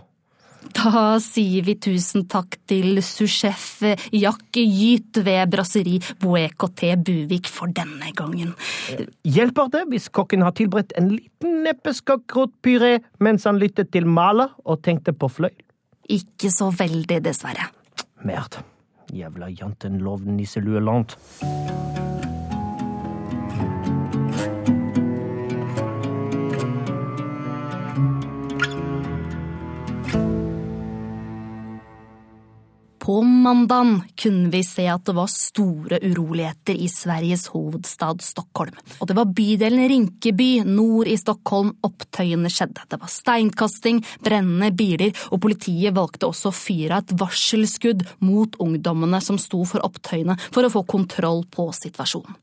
Da sier vi tusen takk til sous-sjef Jack Gyt ved Brasserie Boecoté Buvik for denne gangen. Hjelper det hvis kokken har tilberedt en liten nepeskakrotpuré mens han lyttet til Maler og tenkte på fløyel? Ikke så veldig, dessverre. Merd. Jævla jantelov nisseluelant. mandagen kunne vi se at det var store uroligheter i Sveriges hovedstad Stockholm. Og det var bydelen Rinkeby nord i Stockholm opptøyene skjedde. Det var steinkasting, brennende biler, og politiet valgte også å fyre et varselskudd mot ungdommene som sto for opptøyene, for å få kontroll på situasjonen.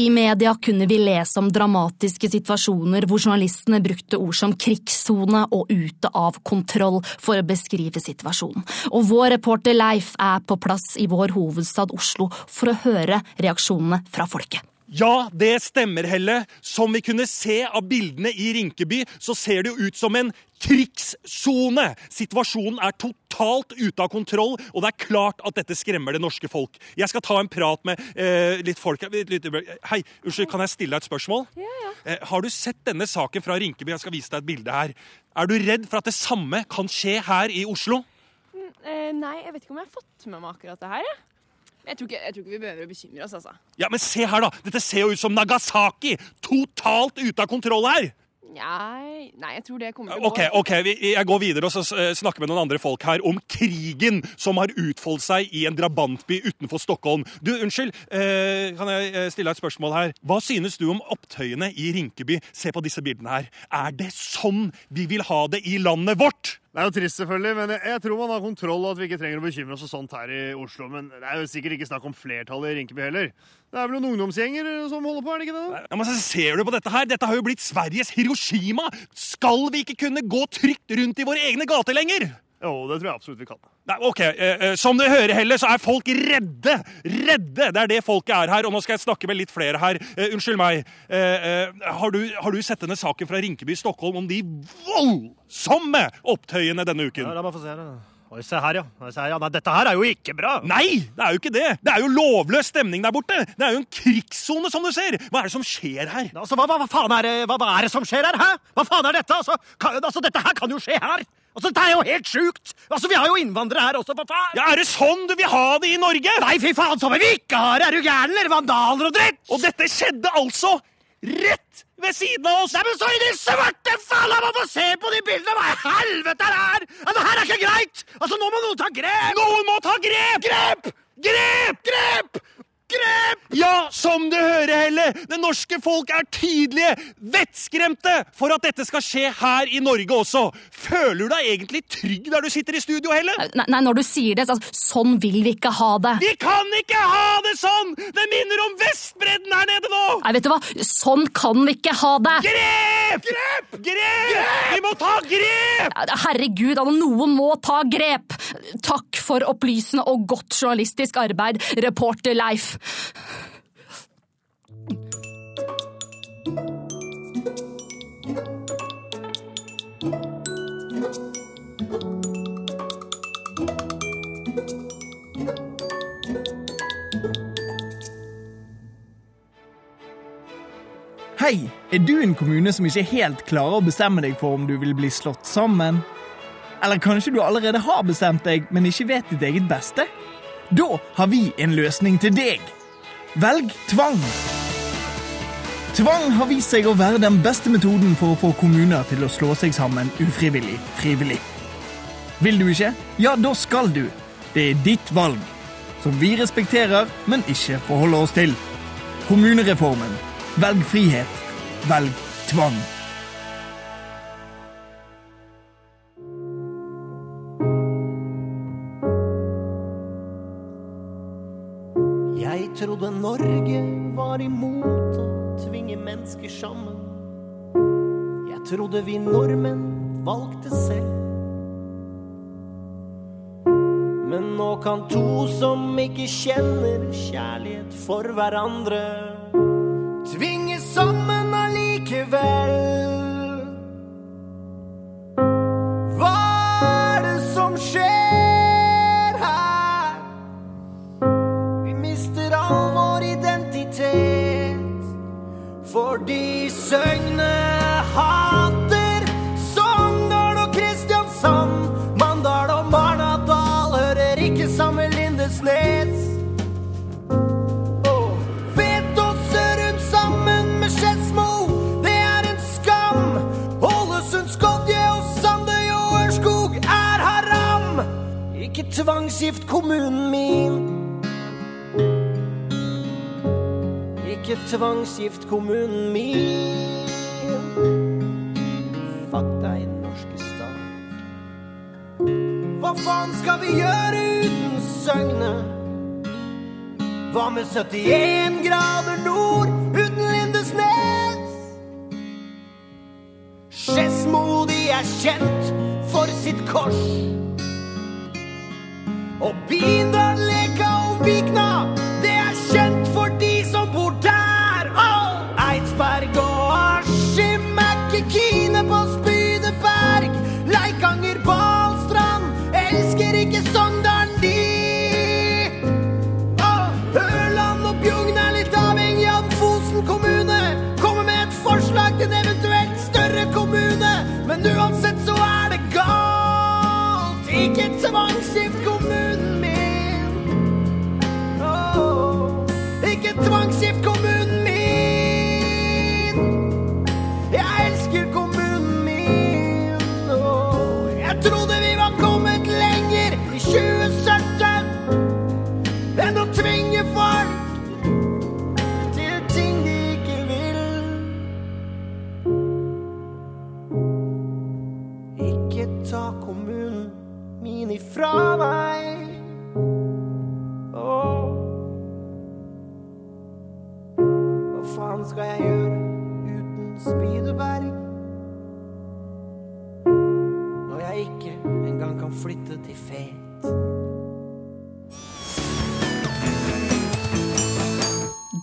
I media kunne vi lese om dramatiske situasjoner hvor journalistene brukte ord som krigssone og ute av kontroll for å beskrive situasjonen. Og vår reporter Leif er på plass i vår hovedstad Oslo for å høre reaksjonene fra folket. Ja, det stemmer, Helle. Som vi kunne se av bildene i Rinkeby, så ser det jo ut som en krigssone. Situasjonen er totalt ute av kontroll, og det er klart at dette skremmer det norske folk. Jeg skal ta en prat med eh, litt folk litt, litt, Hei, unnskyld, kan jeg stille deg et spørsmål? Ja, ja. Eh, har du sett denne saken fra Rinkeby? Jeg skal vise deg et bilde her. Er du redd for at det samme kan skje her i Oslo? Eh, nei, jeg vet ikke om jeg har fått med meg akkurat det her. Jeg, jeg, tror, ikke, jeg tror ikke vi behøver å bekymre oss, altså. Ja, men se her, da! Dette ser jo ut som Nagasaki! Totalt ute av kontroll her! Nei, nei, jeg tror det kommer til å Ok, ok, vi- Jeg går videre og så eh, snakker med noen andre folk her om krigen som har utfoldt seg i en drabantby utenfor Stockholm. Du, Unnskyld, eh, kan jeg eh, stille deg et spørsmål her? Hva synes du om opptøyene i Rinkeby? Se på disse bildene her. Er det sånn vi vil ha det i landet vårt? Det er jo trist, selvfølgelig, men jeg, jeg tror man har kontroll, og at vi ikke trenger å bekymre oss for sånt her i Oslo. Men det er jo sikkert ikke snakk om flertallet i Rinkeby heller. Det er vel noen ungdomsgjenger som holder på, er det ikke det? Ja, men så Ser du på dette her? Dette har jo blitt Sveriges Hiroshima! Skal vi ikke kunne gå trygt rundt i våre egne gater lenger? Jo, det tror jeg absolutt vi kan. Nei, ok, eh, eh, Som du hører, heller, så er folk redde! Redde! Det er det folket er her. Og nå skal jeg snakke med litt flere her. Eh, unnskyld meg. Eh, eh, har, du, har du sett denne saken fra Rinkeby i Stockholm om de voldsomme opptøyene denne uken? Ja, la meg få se det. Oi, se her, ja. Oi, se her, ja. Nei, dette her er jo ikke bra! Nei, det er jo ikke det! Det er jo lovløs stemning der borte! Det er jo en krigssone, som du ser! Hva er det som skjer her? Altså, hva, hva, hva faen er det, hva, hva er det som skjer her, hæ? Hva faen er dette? Altså, kan, altså, dette her kan jo skje her! Altså, Dette er jo helt sjukt! Altså, Vi har jo innvandrere her også, for faen? Ja, Er det sånn du vil ha det i Norge? Nei, fy faen, så vil vi ikke ha det! Er du gæren, eller? Vandaler og dritt! Og dette skjedde altså rett ved siden av oss! Nei, men så i de svarte falla! Man får se på de bildene! Hva i helvete er det her? Altså, det her er ikke greit! Altså, Nå må noen ta grep! Noen må ta grep! Grep! Grep! Grep! Grep! Ja, som du hører, Helle! Det norske folk er tydelige, vettskremte for at dette skal skje her i Norge også. Føler du deg egentlig trygg der du sitter i studio, Helle? Nei, nei, når du sier det, altså, sånn vil vi ikke ha det. Vi kan ikke ha det sånn! Det minner om Vestbredden her nede nå! Nei, vet du hva? Sånn kan vi ikke ha det! Grep! Grep! Grep! Vi må ta grep! Herregud, altså, noen må ta grep! Takk for opplysende og godt journalistisk arbeid, reporter Leif. Hei, er du en kommune som ikke helt klarer å bestemme deg for om du vil bli slått sammen? Eller kanskje du allerede har bestemt deg, men ikke vet ditt eget beste? Da har vi en løsning til deg. Velg tvang. Tvang har vist seg å være den beste metoden for å få kommuner til å slå seg sammen ufrivillig frivillig. Vil du ikke? Ja, da skal du. Det er ditt valg. Som vi respekterer, men ikke forholder oss til. Kommunereformen. Velg frihet. Velg tvang. Trodde vi nordmenn valgte selv. Men nå kan to som ikke kjenner kjærlighet for hverandre, tvinges sammen allikevel. Tvangsgift kommunen min. Ikke tvangsgift kommunen min. Fuck deg, norske stat. Hva faen skal vi gjøre uten Søgne? Hva med 71 grader nord uten Lindesnes? Skedsmo, er kjent for sitt kors. Og Bindal,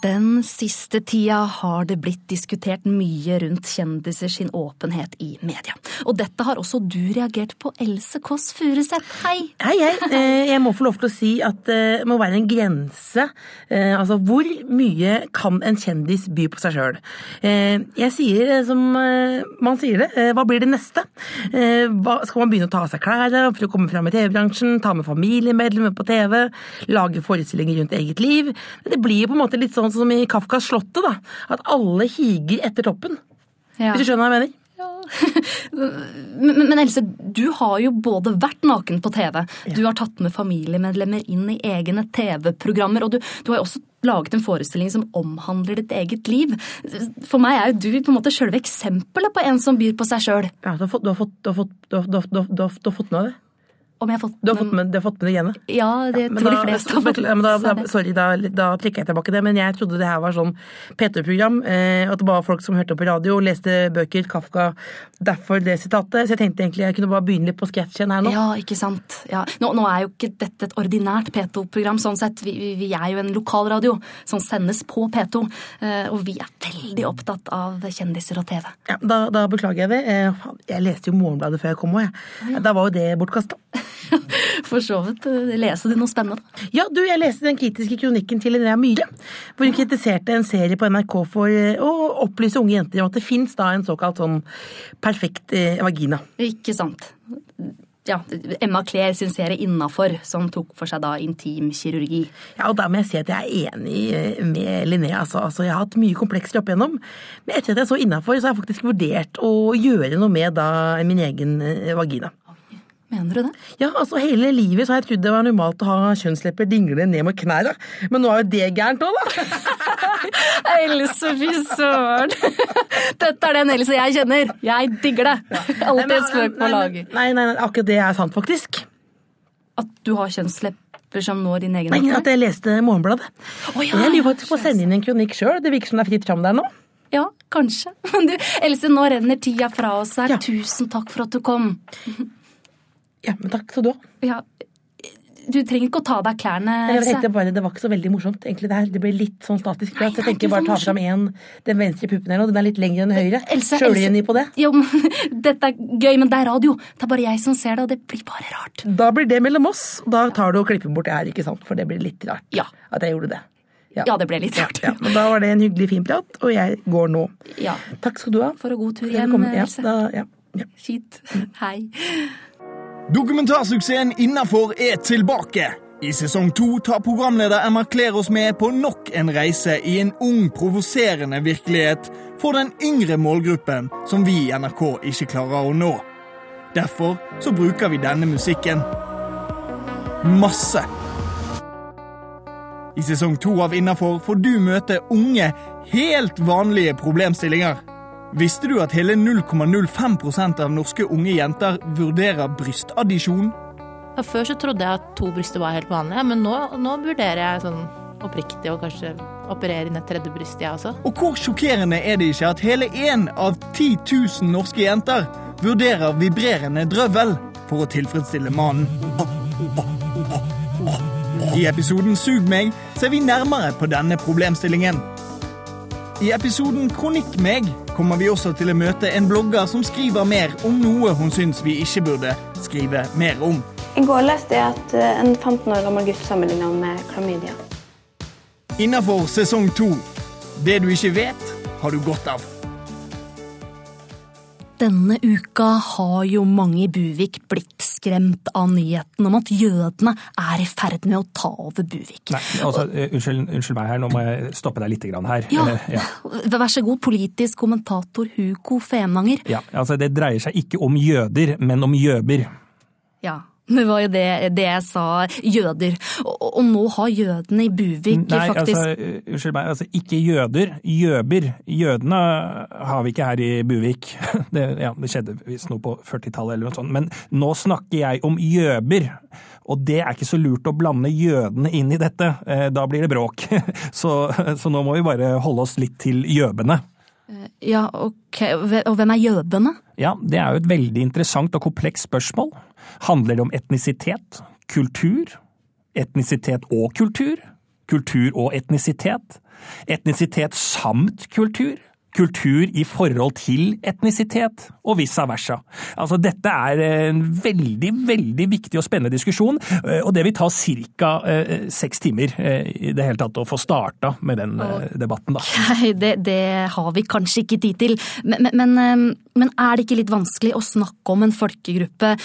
Den siste tida har det blitt diskutert mye rundt kjendiser sin åpenhet i media. Og dette har også du reagert på, Else Kåss Furuseth. Hei! Hei, hei. Eh, Jeg må få lov til å si at det må være en grense. Eh, Altså, hvor mye kan en kjendis by på seg sjøl? Jeg sier som eh, man sier det. Eh, Hva blir det neste? Eh, skal man begynne å ta av seg klærne for å komme fram i TV-bransjen? Ta med familiemedlemmer på TV? Lage forestillinger rundt eget liv? Det blir jo på en måte litt sånn som i Kafkas Slottet, da. At alle higer etter toppen. Ja. Hvis du skjønner hva jeg mener? Men, men Else, du har jo både vært naken på TV, du har tatt med familiemedlemmer inn i egne TV-programmer, og du, du har jo også laget en forestilling som omhandler ditt eget liv. For meg er jo du på en måte sjølve eksempelet på en som byr på seg sjøl. Ja, du har fått, du har fått, du har fått, du har, du har, du har, du har, du har fått med det? Om jeg har fått Du har fått med, har fått med det igjen? Ja, det ja, tror da- de fleste har fått ja, da, med seg. Sorry, da, da trekker jeg tilbake det, men jeg trodde det her var sånn P2-program. Eh, at det var folk som hørte på radio, leste bøker, Kafka. Derfor det sitatet. Så jeg tenkte egentlig jeg kunne bare begynne litt på sketsjen her nå. Ja, ikke sant. Ja. Nå, nå er jo ikke dette et ordinært P2-program, sånn sett. Vi, vi, vi er jo en lokalradio som sendes på P2. eh, Og vi er veldig opptatt av kjendiser og TV. Ja, da, beklager jeg det. Eh, jeg leste jo Morgenbladet før jeg kom òg, jeg. Da var jo det bortkasta. For så vidt. lese Leser du noe spennende? Ja, du, jeg leste den kritiske kronikken til Linnea Myhre, hvor hun kritiserte en serie på NRK for eh, å opplyse unge jenter om at det fins da en såkalt sånn perfekt eh, vagina. Ikke sant. Ja, Emma Claire sin serie Innafor, som tok for seg da intimkirurgi. Ja, og da må jeg si at jeg er enig eh, med Linnea. Altså. altså, jeg har hatt mye komplekser opp igjennom. Men etter at jeg så innafor, så har jeg faktisk vurdert å gjøre noe med da min egen eh, vagina. Mener du det? Ja, altså Hele livet så har jeg trodd det var normalt å ha kjønnslepper dinglende ned mot knærne. Men nå er jo det gærent òg, da! Else, fy søren! Dette er den Else jeg kjenner. Jeg digger det. Alltid et spøk på laget. Nei, nei, nei, akkurat det er sant, faktisk. At du har kjønnslepper som når din egen Nei. At jeg leste Morgenbladet. Å, ja, jeg lurer faktisk på å sende inn en kronikk sjøl. Det virker som det er fritt fram der nå. Ja, kanskje. Men du, Else, nå renner tida fra oss her. Tusen takk for at du kom. Ja, men takk skal du ha. Ja, du trenger ikke å ta av deg klærne, Jeg tenkte bare, Det var ikke så veldig morsomt, egentlig. Det her. Det ble litt sånn statisk Nei, Jeg tenker bare ta fram en, den venstre puppen her nå. Den er litt lengre enn den høyre. Sjølironi på det. Jo, men Dette er gøy, men det er radio. Det er bare jeg som ser det, og det blir bare rart. Da blir det mellom oss. Da tar du og klipper bort det her, ikke sant? For det blir litt rart Ja. at jeg gjorde det. Ja, det ble litt rart. Ja, men da var det en hyggelig, fin prat, og jeg går nå. Ja. Takk skal du ha. For en god tur hjem, Else. ja, da, ja, ja. Fint. Hei. Dokumentarsuksessen Innafor er tilbake. I sesong to tar programleder Emma Kler oss med på nok en reise i en ung, provoserende virkelighet for den yngre målgruppen som vi i NRK ikke klarer å nå. Derfor så bruker vi denne musikken. masse. I sesong to av Innafor får du møte unge, helt vanlige problemstillinger. Visste du at hele 0,05% av norske unge jenter vurderer brystaddisjon? Før så trodde jeg at to bryster var helt vanlige, men nå, nå vurderer jeg sånn oppriktig å kanskje operere inn et tredje bryst, jeg også. Og hvor sjokkerende er det ikke at hele én av 10 000 norske jenter vurderer vibrerende drøvel for å tilfredsstille mannen? I episoden Sug meg ser vi nærmere på denne problemstillingen. I episoden Kronikk meg kommer vi også til å møte en blogger som skriver mer om noe hun syns vi ikke burde skrive mer om. I går leste jeg at eh, en 15 år gammel gutt sammenligna med klamydia. Innafor sesong to. Det du ikke vet, har du godt av. Denne uka har jo mange i Buvik blitt skremt av nyheten om at jødene er i ferd med å ta over Buvik. Nei, altså, eh, unnskyld, unnskyld meg her, nå må jeg stoppe deg litt her. Ja. Eh, ja. Vær så god, politisk kommentator Hugo Fenanger. Ja, altså Det dreier seg ikke om jøder, men om jøber. Ja, det var jo det, det jeg sa. Jøder. Og, og nå har jødene i Buvik Nei, faktisk altså, unnskyld meg, altså ikke jøder, jøber. Jødene har vi ikke her i Buvik. Det, ja, det skjedde visst noe på 40-tallet eller noe sånt. Men nå snakker jeg om jøber. Og det er ikke så lurt å blande jødene inn i dette. Eh, Da blir det bråk. Så, så nå må vi bare holde oss litt til jøbene. Ja, ok. Og hvem er jøbene? Ja, det er jo et veldig interessant og komplekst spørsmål. Handler det om etnisitet, kultur, etnisitet og kultur, kultur og etnisitet, etnisitet samt kultur, kultur i forhold til etnisitet, og vice versa. Altså, dette er en veldig, veldig viktig og spennende diskusjon, eh, og det vil ta ca. seks timer eh, i det hele tatt å få starta med den eh, debatten, da. Det, det har vi kanskje ikke tid til. Men, men, men, men er det ikke litt vanskelig å snakke om en folkegruppe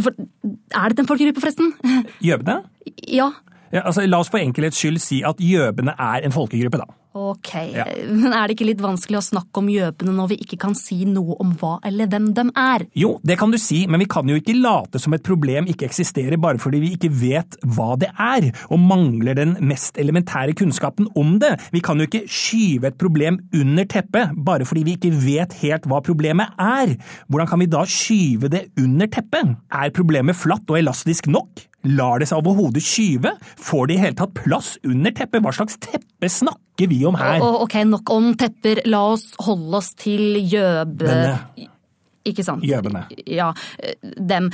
for, Er det en folkegruppe, forresten? Jøbene? Ja. Ja, altså, la oss for enkelhets skyld si at jøbene er en folkegruppe, da. Ok, Ja. men er det ikke litt vanskelig å snakke om gjøpene når vi ikke kan si noe om hva eller hvem de er? Jo, det kan du si, men vi kan jo ikke late som et problem ikke eksisterer bare fordi vi ikke vet hva det er, og mangler den mest elementære kunnskapen om det. Vi kan jo ikke skyve et problem under teppet bare fordi vi ikke vet helt hva problemet er. Hvordan kan vi da skyve det under teppet? Er problemet flatt og elastisk nok? Lar det seg overhodet skyve? Får det i hele tatt plass under teppet? Hva slags teppe snakker vi om her? Oh, ok, nok om tepper, la oss holde oss til Gjøbe... Denne. Ikke sant? Jøbene. Ja, dem.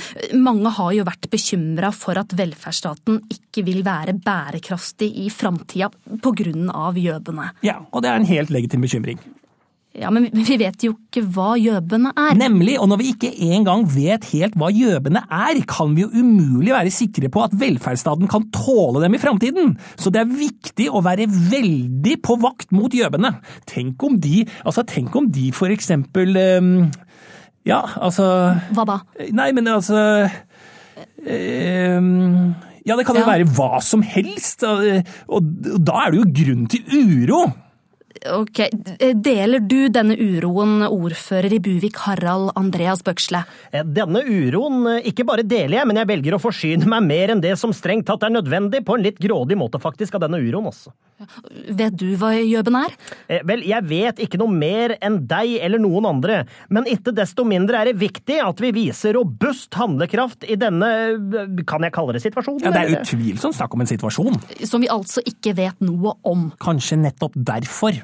Mange har jo vært bekymra for at velferdsstaten ikke vil være bærekraftig i framtida på grunn av jøbene. Ja, og det er en helt legitim bekymring. Ja, men vi vet jo ikke hva gjøbene er. Nemlig, og når vi ikke engang vet helt hva gjøbene er, kan vi jo umulig være sikre på at velferdsstaten kan tåle dem i framtiden. Så det er viktig å være veldig på vakt mot gjøbene. Tenk om de, altså tenk om de for eksempel ehm, Ja, altså Hva da? Nei, men altså ehm, Ja, det kan jo Ja. være hva som helst, og da er det jo grunn til uro. Ok, Deler du denne uroen, ordfører i Buvik Harald Andreas Bøksle? Eh, Denne uroen eh, ikke bare deler jeg, men jeg velger å forsyne meg mer enn det som strengt tatt er nødvendig, på en litt grådig måte faktisk, av denne uroen også. Vet du hva jøben er? Eh, Vel, jeg vet ikke noe mer enn deg eller noen andre, men ikke desto mindre er det viktig at vi viser robust handlekraft i denne, eh, kan jeg kalle det situasjonen? Ja, Det er utvilsomt snakk om en situasjon. Som vi altså ikke vet noe om. Kanskje nettopp derfor.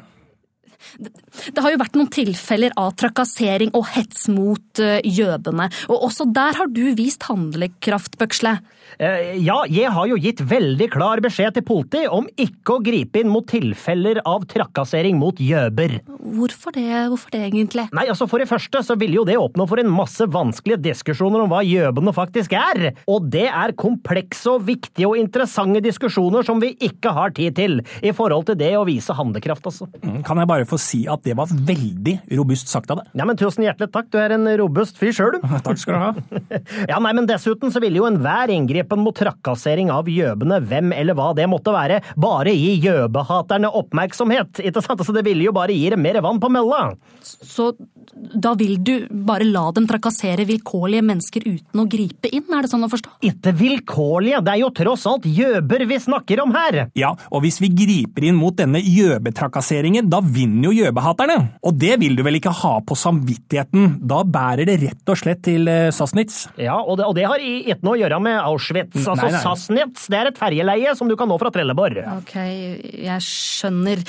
Det har jo vært noen tilfeller av trakassering og hets mot eh, jødene, og også der har du vist handlekraft, Bøksle. Eh, Ja, jeg har jo gitt veldig klar beskjed til politiet om ikke å gripe inn mot tilfeller av trakassering mot jøber. Hvorfor det, hvorfor det egentlig? Nei, altså For det første så ville jo det åpne for en masse vanskelige diskusjoner om hva jøbene faktisk er. Og det er komplekse og viktige og interessante diskusjoner som vi ikke har tid til, i forhold til det å vise handlekraft, altså. Mm, Kan jeg bare få si at det var veldig robust sagt av deg? Ja, men Tusen hjertelig takk, du er en robust fyr sjøl, du. Takk skal du ha. Ja, nei, men Dessuten så ville jo enhver inngripen mot trakassering av jøbene, hvem eller hva det måtte være, bare gi jøbehaterne oppmerksomhet. ikke sant? Så Det ville jo bare gi dem mer vann på mølla. Så da vil du bare la dem trakassere vilkårlige mennesker uten å gripe inn, er det sånn å forstå? Ikke vilkårlige, det er jo tross alt gjøber vi snakker om her. Ja, og hvis vi griper inn mot denne gjøbetrakasseringen, da vinner jo jøbehaterne, Og det vil du vel ikke ha på samvittigheten? Da bærer det rett og slett til eh, Sassnitz. Ja, og det, og det har i- ikke noe å gjøre med Auschwitz. Altså, Nei, nei. Sassnitz det er et ferjeleie som du kan nå fra Trelleborg. Ok, jeg skjønner.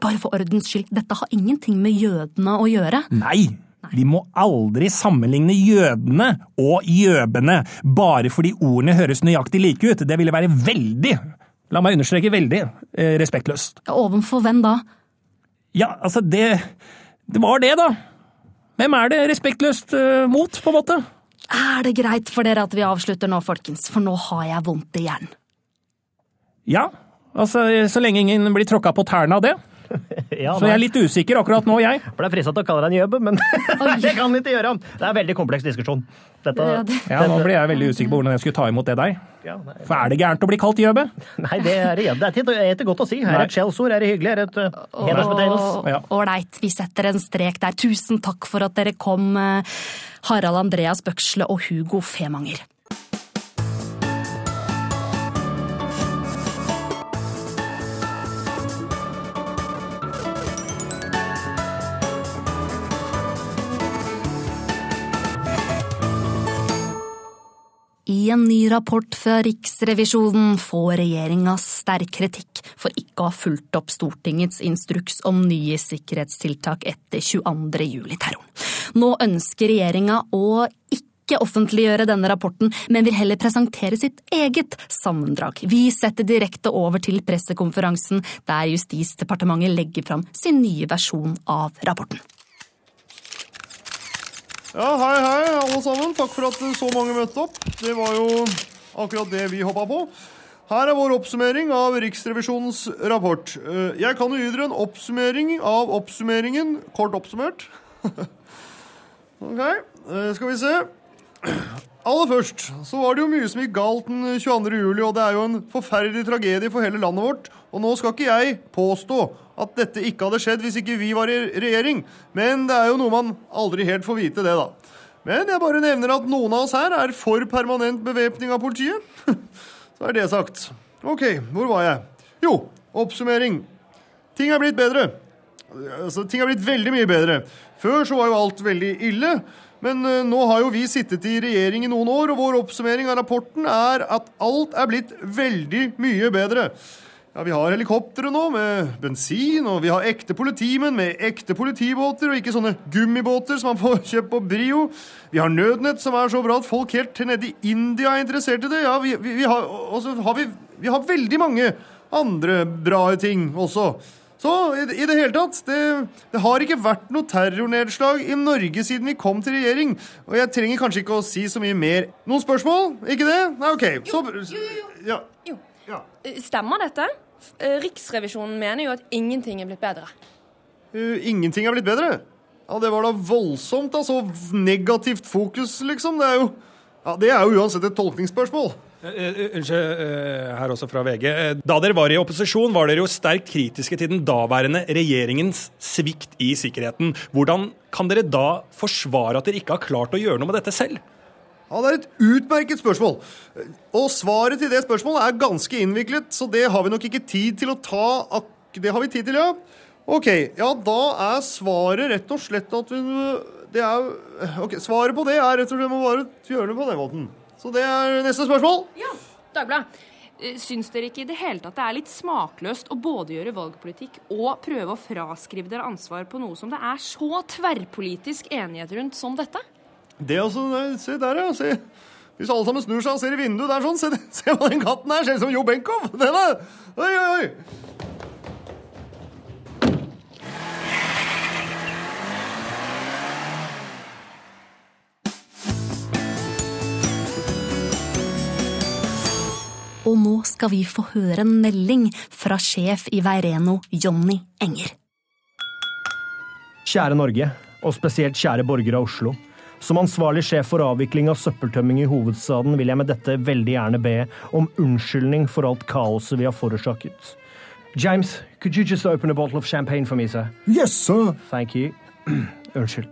Bare for ordens skyld, dette har ingenting med jødene å gjøre. Nei! Vi må aldri sammenligne jødene og jøbene, bare fordi ordene høres nøyaktig like ut. Det ville være veldig, la meg understreke veldig, eh, respektløst. Ovenfor hvem da? Ja, altså, det Det var det, da. Hvem er det respektløst uh, mot, på en måte? Er det greit for dere at vi avslutter nå, folkens? For nå har jeg vondt i hjernen. Ja, altså, så lenge ingen blir tråkka på tærne av det. Ja, så jeg er litt usikker akkurat nå, jeg. Ble det er frista til å kalle deg en gjøbe, men det kan vi ikke gjøre. Det er en veldig kompleks diskusjon. Dette, Ja, nå ble jeg veldig usikker på hvordan jeg skulle ta imot det der. For er det gærent å bli kalt gjøbe? Nei, det er det det er ikke- det godt å si. Her er et skjellsord, er det hyggelig, er det et uh, hedersbetegnelse. Ålreit, vi setter en strek der. Tusen takk for at dere kom, eh, Harald Andreas Bøksle og Hugo Femanger. I en ny rapport fra Riksrevisjonen får regjeringa sterk kritikk for ikke å ha fulgt opp Stortingets instruks om nye sikkerhetstiltak etter 22. juli-terroren. Nå ønsker regjeringa å ikke offentliggjøre denne rapporten, men vil heller presentere sitt eget sammendrag. Vi setter direkte over til pressekonferansen der Justisdepartementet legger fram sin nye versjon av rapporten. Ja, hei, hei, alle sammen. Takk for at så mange møtte opp. Det var jo akkurat det vi hoppa på. Her er vår oppsummering av Riksrevisjonens rapport. Eh, Jeg kan jo gi dere en oppsummering av oppsummeringen, kort oppsummert. ok, eh, skal vi se. Aller først så var det jo mye som gikk galt den 22. juli, og det er jo en forferdelig tragedie for hele landet vårt. Og nå skal ikke jeg påstå at dette ikke hadde skjedd hvis ikke vi var i regjering, men det er jo noe man aldri helt får vite, det, da. Men jeg bare nevner at noen av oss her er for permanent bevæpning av politiet. Så er det sagt. Ok, hvor var jeg? Jo, oppsummering. Ting er blitt bedre. Altså, ting er blitt veldig mye bedre. Før så var jo alt veldig ille. Men eh, nå har jo vi sittet i regjering i noen år, og vår oppsummering av rapporten er at alt er blitt veldig mye bedre. Ja, Vi har helikoptre nå med bensin, og vi har ekte politimenn med ekte politibåter, og ikke sånne gummibåter som man får kjøpt på Brio. Vi har nødnett som er så bra at folk helt til nede i India er interessert i det. Ja, vi, vi, vi har, og så har vi, vi har veldig mange andre bra ting også. Så i, i det hele tatt, det, det har ikke vært noe terrornedslag i Norge siden vi kom til regjering. Og jeg trenger kanskje ikke å si så mye mer. Noen spørsmål? Ikke det? Nei, OK. Så ja. Eh, Stemmer dette? Eh, Riksrevisjonen mener jo at ingenting er blitt bedre. Uh, ingenting er blitt bedre. Ja, Det var da voldsomt. da, Så negativt fokus, liksom. Det er jo, ja, det er jo uansett et tolkningsspørsmål. Unnskyld, eh, her også fra VG. Eh, Da dere var i opposisjon, var dere jo sterkt kritiske til den daværende regjeringens svikt i sikkerheten. Hvordan kan dere da forsvare at dere ikke har klart å gjøre noe med dette selv? Ja, Det er et utmerket spørsmål. Og svaret til det spørsmålet er ganske innviklet, så det har vi nok ikke tid til å ta. ak- Det har vi tid til, ja. Ok, ja, da er svaret rett og slett at vi det er, ok, Svaret på det er rett og slett må bare gjøre det på den måten. Så det er neste spørsmål. Dagbladet, eh, syns dere ikke i det hele tatt det er litt smakløst å både gjøre valgpolitikk og prøve å fraskrive dere ansvar på noe som det er så tverrpolitisk enighet rundt som dette? Det altså, Se der, ja. Se. Hvis alle sammen snur seg og ser i vinduet der sånn, se, se hva den katten er. Ser ut som Jo Benkow. Den er Oi, oi, oi. Og nå skal vi få høre en melding fra sjef i Veireno, Jonny Enger. Kjære Norge, og spesielt kjære borgere av Oslo. Som ansvarlig sjef for avvikling av søppeltømming i hovedstaden vil jeg med dette veldig gjerne be om unnskyldning for alt kaoset vi har forårsaket. James, could you just open a bottle of champagne for me, sir? Yes, sir. Thank you. Unnskyld.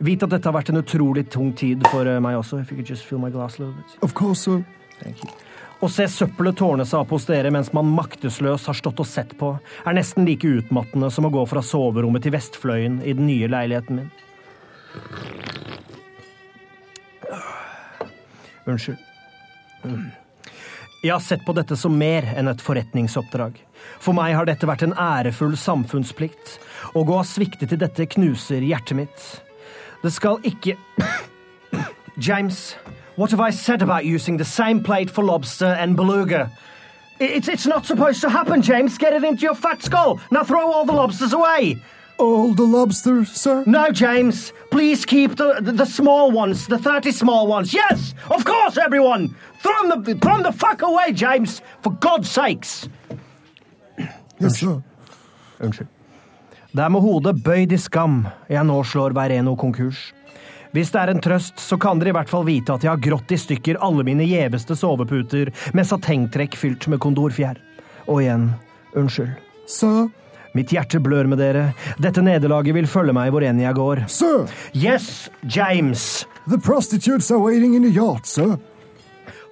Vit at dette har vært en utrolig tung tid for eh, meg også. If you could just fill my glass a little bit. Of course, sir. Thank you. Å se søppelet tårne seg opp hos dere mens man maktesløs har stått og sett på, er nesten like utmattende som å gå fra soverommet til vestfløyen i den nye leiligheten min. Unnskyld. Jeg har sett på dette som mer enn et forretningsoppdrag. For meg har dette vært en ærefull samfunnsplikt. Å gå av svikte til dette knuser hjertet mitt. Det skal ikke James, what have I said about using the same plate for lobster and beluga? It's, it's not supposed to happen, James. Get it into your fat skull. Now throw all the lobsters away. All the lobsters, sir? No, James. Please keep the, the, the small ones, the 30 small ones. Yes, of course, everyone. Throw them the, throw them the fuck away, James. For God's sakes. Yes, sir. Unnskyld. Det er med hodet bøyd i skam jeg nå slår Veireno konkurs. Hvis det er en trøst, så kan dere i hvert fall vite at jeg har grått i stykker alle mine gjeveste soveputer med satengtrekk fylt med kondorfjær. Og igjen, unnskyld. Sir? Mitt hjerte blør med dere. Dette nederlaget vil følge meg hvor enn jeg går. Sir! Yes, James! The prostitutes are waiting in the yard, sir.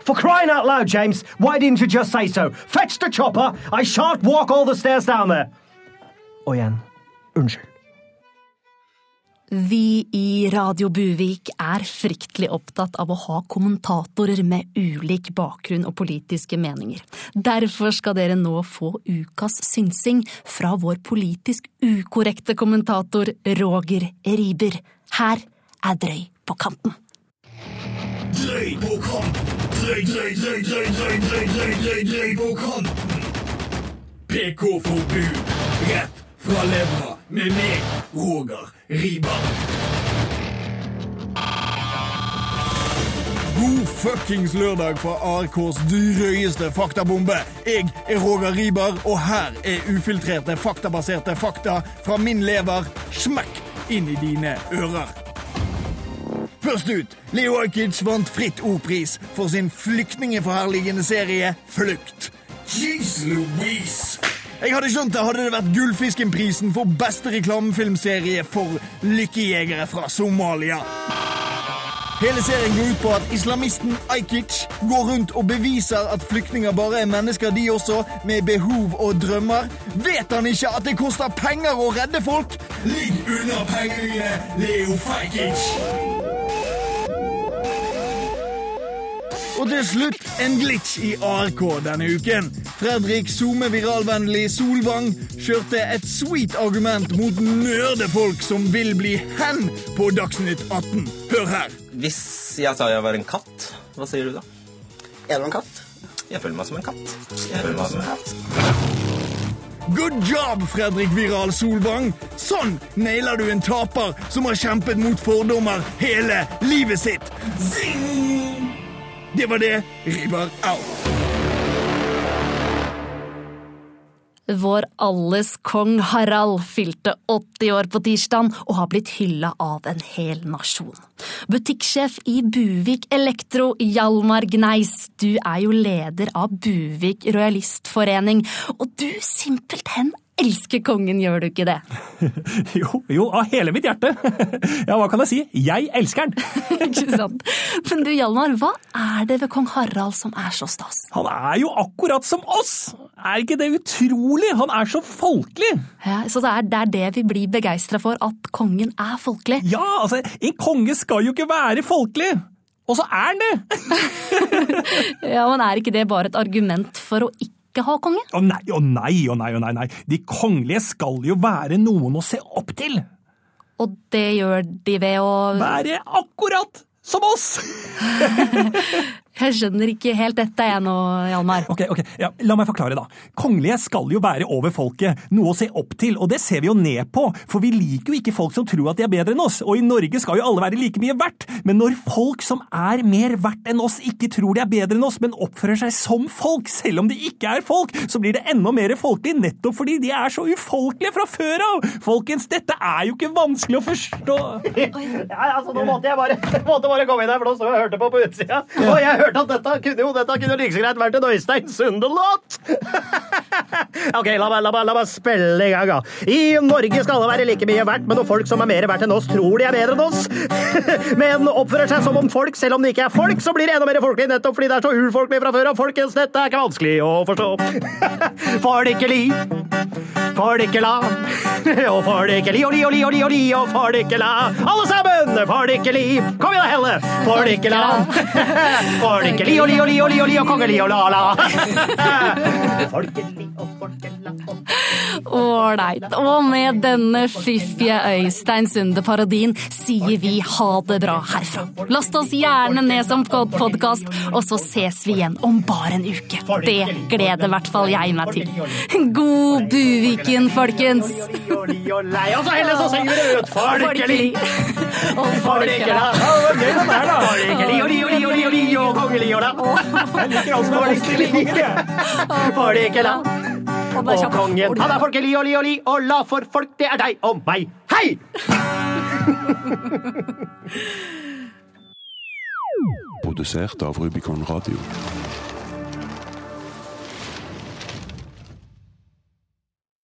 For crying out loud, James, why didn't you just say so? Fetch the chopper! I shan't walk all the stairs down there! Og igjen, unnskyld. Vi i Radio Buvik er fryktelig opptatt av å ha kommentatorer med ulik bakgrunn og politiske meninger. Derfor skal dere nå få ukas synsing fra vår politisk ukorrekte kommentator Roger Riiber. Her er Drøy på kanten. Drøy på kanten. Drøy, drøy, drøy, drøy, drøy, drøy, drøy, drøy, drøy på kanten. PK-forbud. Rett fra levra med meg, Roger Riber. God fuckings lørdag fra ARKs drøyeste faktabombe. Jeg er Roger Riber, og her er ufiltrerte, faktabaserte fakta fra min lever. Smekk inn i dine ører. Først ut, Leo Ajkic vant Fritt ordpris for sin flyktningeforherligende serie Flukt. Jeez Louise. Jeg hadde skjønt det hadde det vært Gullfiskenprisen for beste reklamefilmserie for lykkejegere fra Somalia. Hele serien går ut på at islamisten Ajkic går rundt og beviser at flyktninger bare er mennesker, de også, med behov og drømmer. Vet han ikke at det koster penger å redde folk? Ligg unna pengene Leo Fajkic. Og til slutt en glitch i ARK denne uken. Fredrik Some viralvennlig Solvang kjørte et sweet argument mot nerdefolk som vil bli hen på Dagsnytt 18. Hør her. Hvis jeg sa jeg var en katt, hva sier du da? Er du en katt? Jeg føler meg som en katt. Jeg føler meg som en katt. Good job, Fredrik Viral Solvang! Sånn nailer du en taper som har kjempet mot fordommer hele livet sitt. Zing! Det var det. Ribber out. Vår alles kong Harald fylte 80 år på tirsdag og har blitt hylla av en hel nasjon. Butikksjef i Buvik Elektro, Hjalmar Gneis, du er jo leder av Buvik Royalistforening, og du simpelthen elsker kongen, gjør du ikke det? Jo, jo, av hele mitt hjerte. Ja, hva kan jeg si? Jeg elsker den. ikke sant? Men du Hjalmar, hva er det ved kong Harald som er så stas? Han er jo akkurat som oss! Er ikke det utrolig? Han er så folkelig! Ja, så det er, det er det vi blir begeistra for, at kongen er folkelig? Ja, altså, en konge skal jo ikke være folkelig! Og så er han det! ja, men er ikke det bare et argument for å ikke ikke ha konge? Å nei, å nei, å nei, å nei, nei. De kongelige skal jo være noen å se opp til. Og det gjør de ved å Være akkurat som oss! Jeg skjønner ikke helt dette jeg nå, Hjalmar. Ok, ok, ja, La meg forklare, da. Kongelige skal jo være over folket, noe å se opp til, og det ser vi jo ned på, for vi liker jo ikke folk som tror at de er bedre enn oss, og i Norge skal jo alle være like mye verdt. Men når folk som er mer verdt enn oss, ikke tror de er bedre enn oss, men oppfører seg som folk, selv om de ikke er folk, så blir det enda mer folkelig, nettopp fordi de er så ufolkelige fra før av! Folkens, dette er jo ikke vanskelig å forstå. Nei, altså, nå måtte jeg bare, måtte bare komme inn her, for nå sto jeg og hørte på på utsida, og jeg hørte at dette kunne jo dette kunne like så greit vært en Øystein Sunde-låt! ok, la meg, la, meg, la meg spille i gang, da. I Norge skal alle være like mye verdt, men noen folk som er mer verdt enn oss, tror de er bedre enn oss. men oppfører seg som om folk, selv om de ikke er folk, så blir det enda mer folkelig nettopp fordi det er så urfolkelig fra før av. Folkens, dette er ikke vanskelig å forstå. får det ikke li, får det ikke la, og får det ikke li, og li, og li, og li, og li, og får det ikke la. Alle sammen, får det ikke li. Kom igjen, Helle. Får det ikke la. Får det ikke li, og li, og li, og li, og li, og kongeli og la-la. Folkeli og folkela Ålreit. Og med denne fiffige Øystein Sunde-parodien sier vi ha det bra herfra. Last oss gjerne ned som podkast, og så ses vi igjen om bare en uke. Det gleder i hvert fall jeg meg til. God Buviken, folkens! Oss, og så synger vi det ut. Folkeli. Og folkela. Gøy den der, da. Folkeli og li, og li, og li, og li, og kongeli og la. Jeg liker alt som er vanskelig. Folkela. Og kongen. Han er folkelig og li og li, og la for folk, det er deg og meg. Hei! Produsert av Rubicon Radio.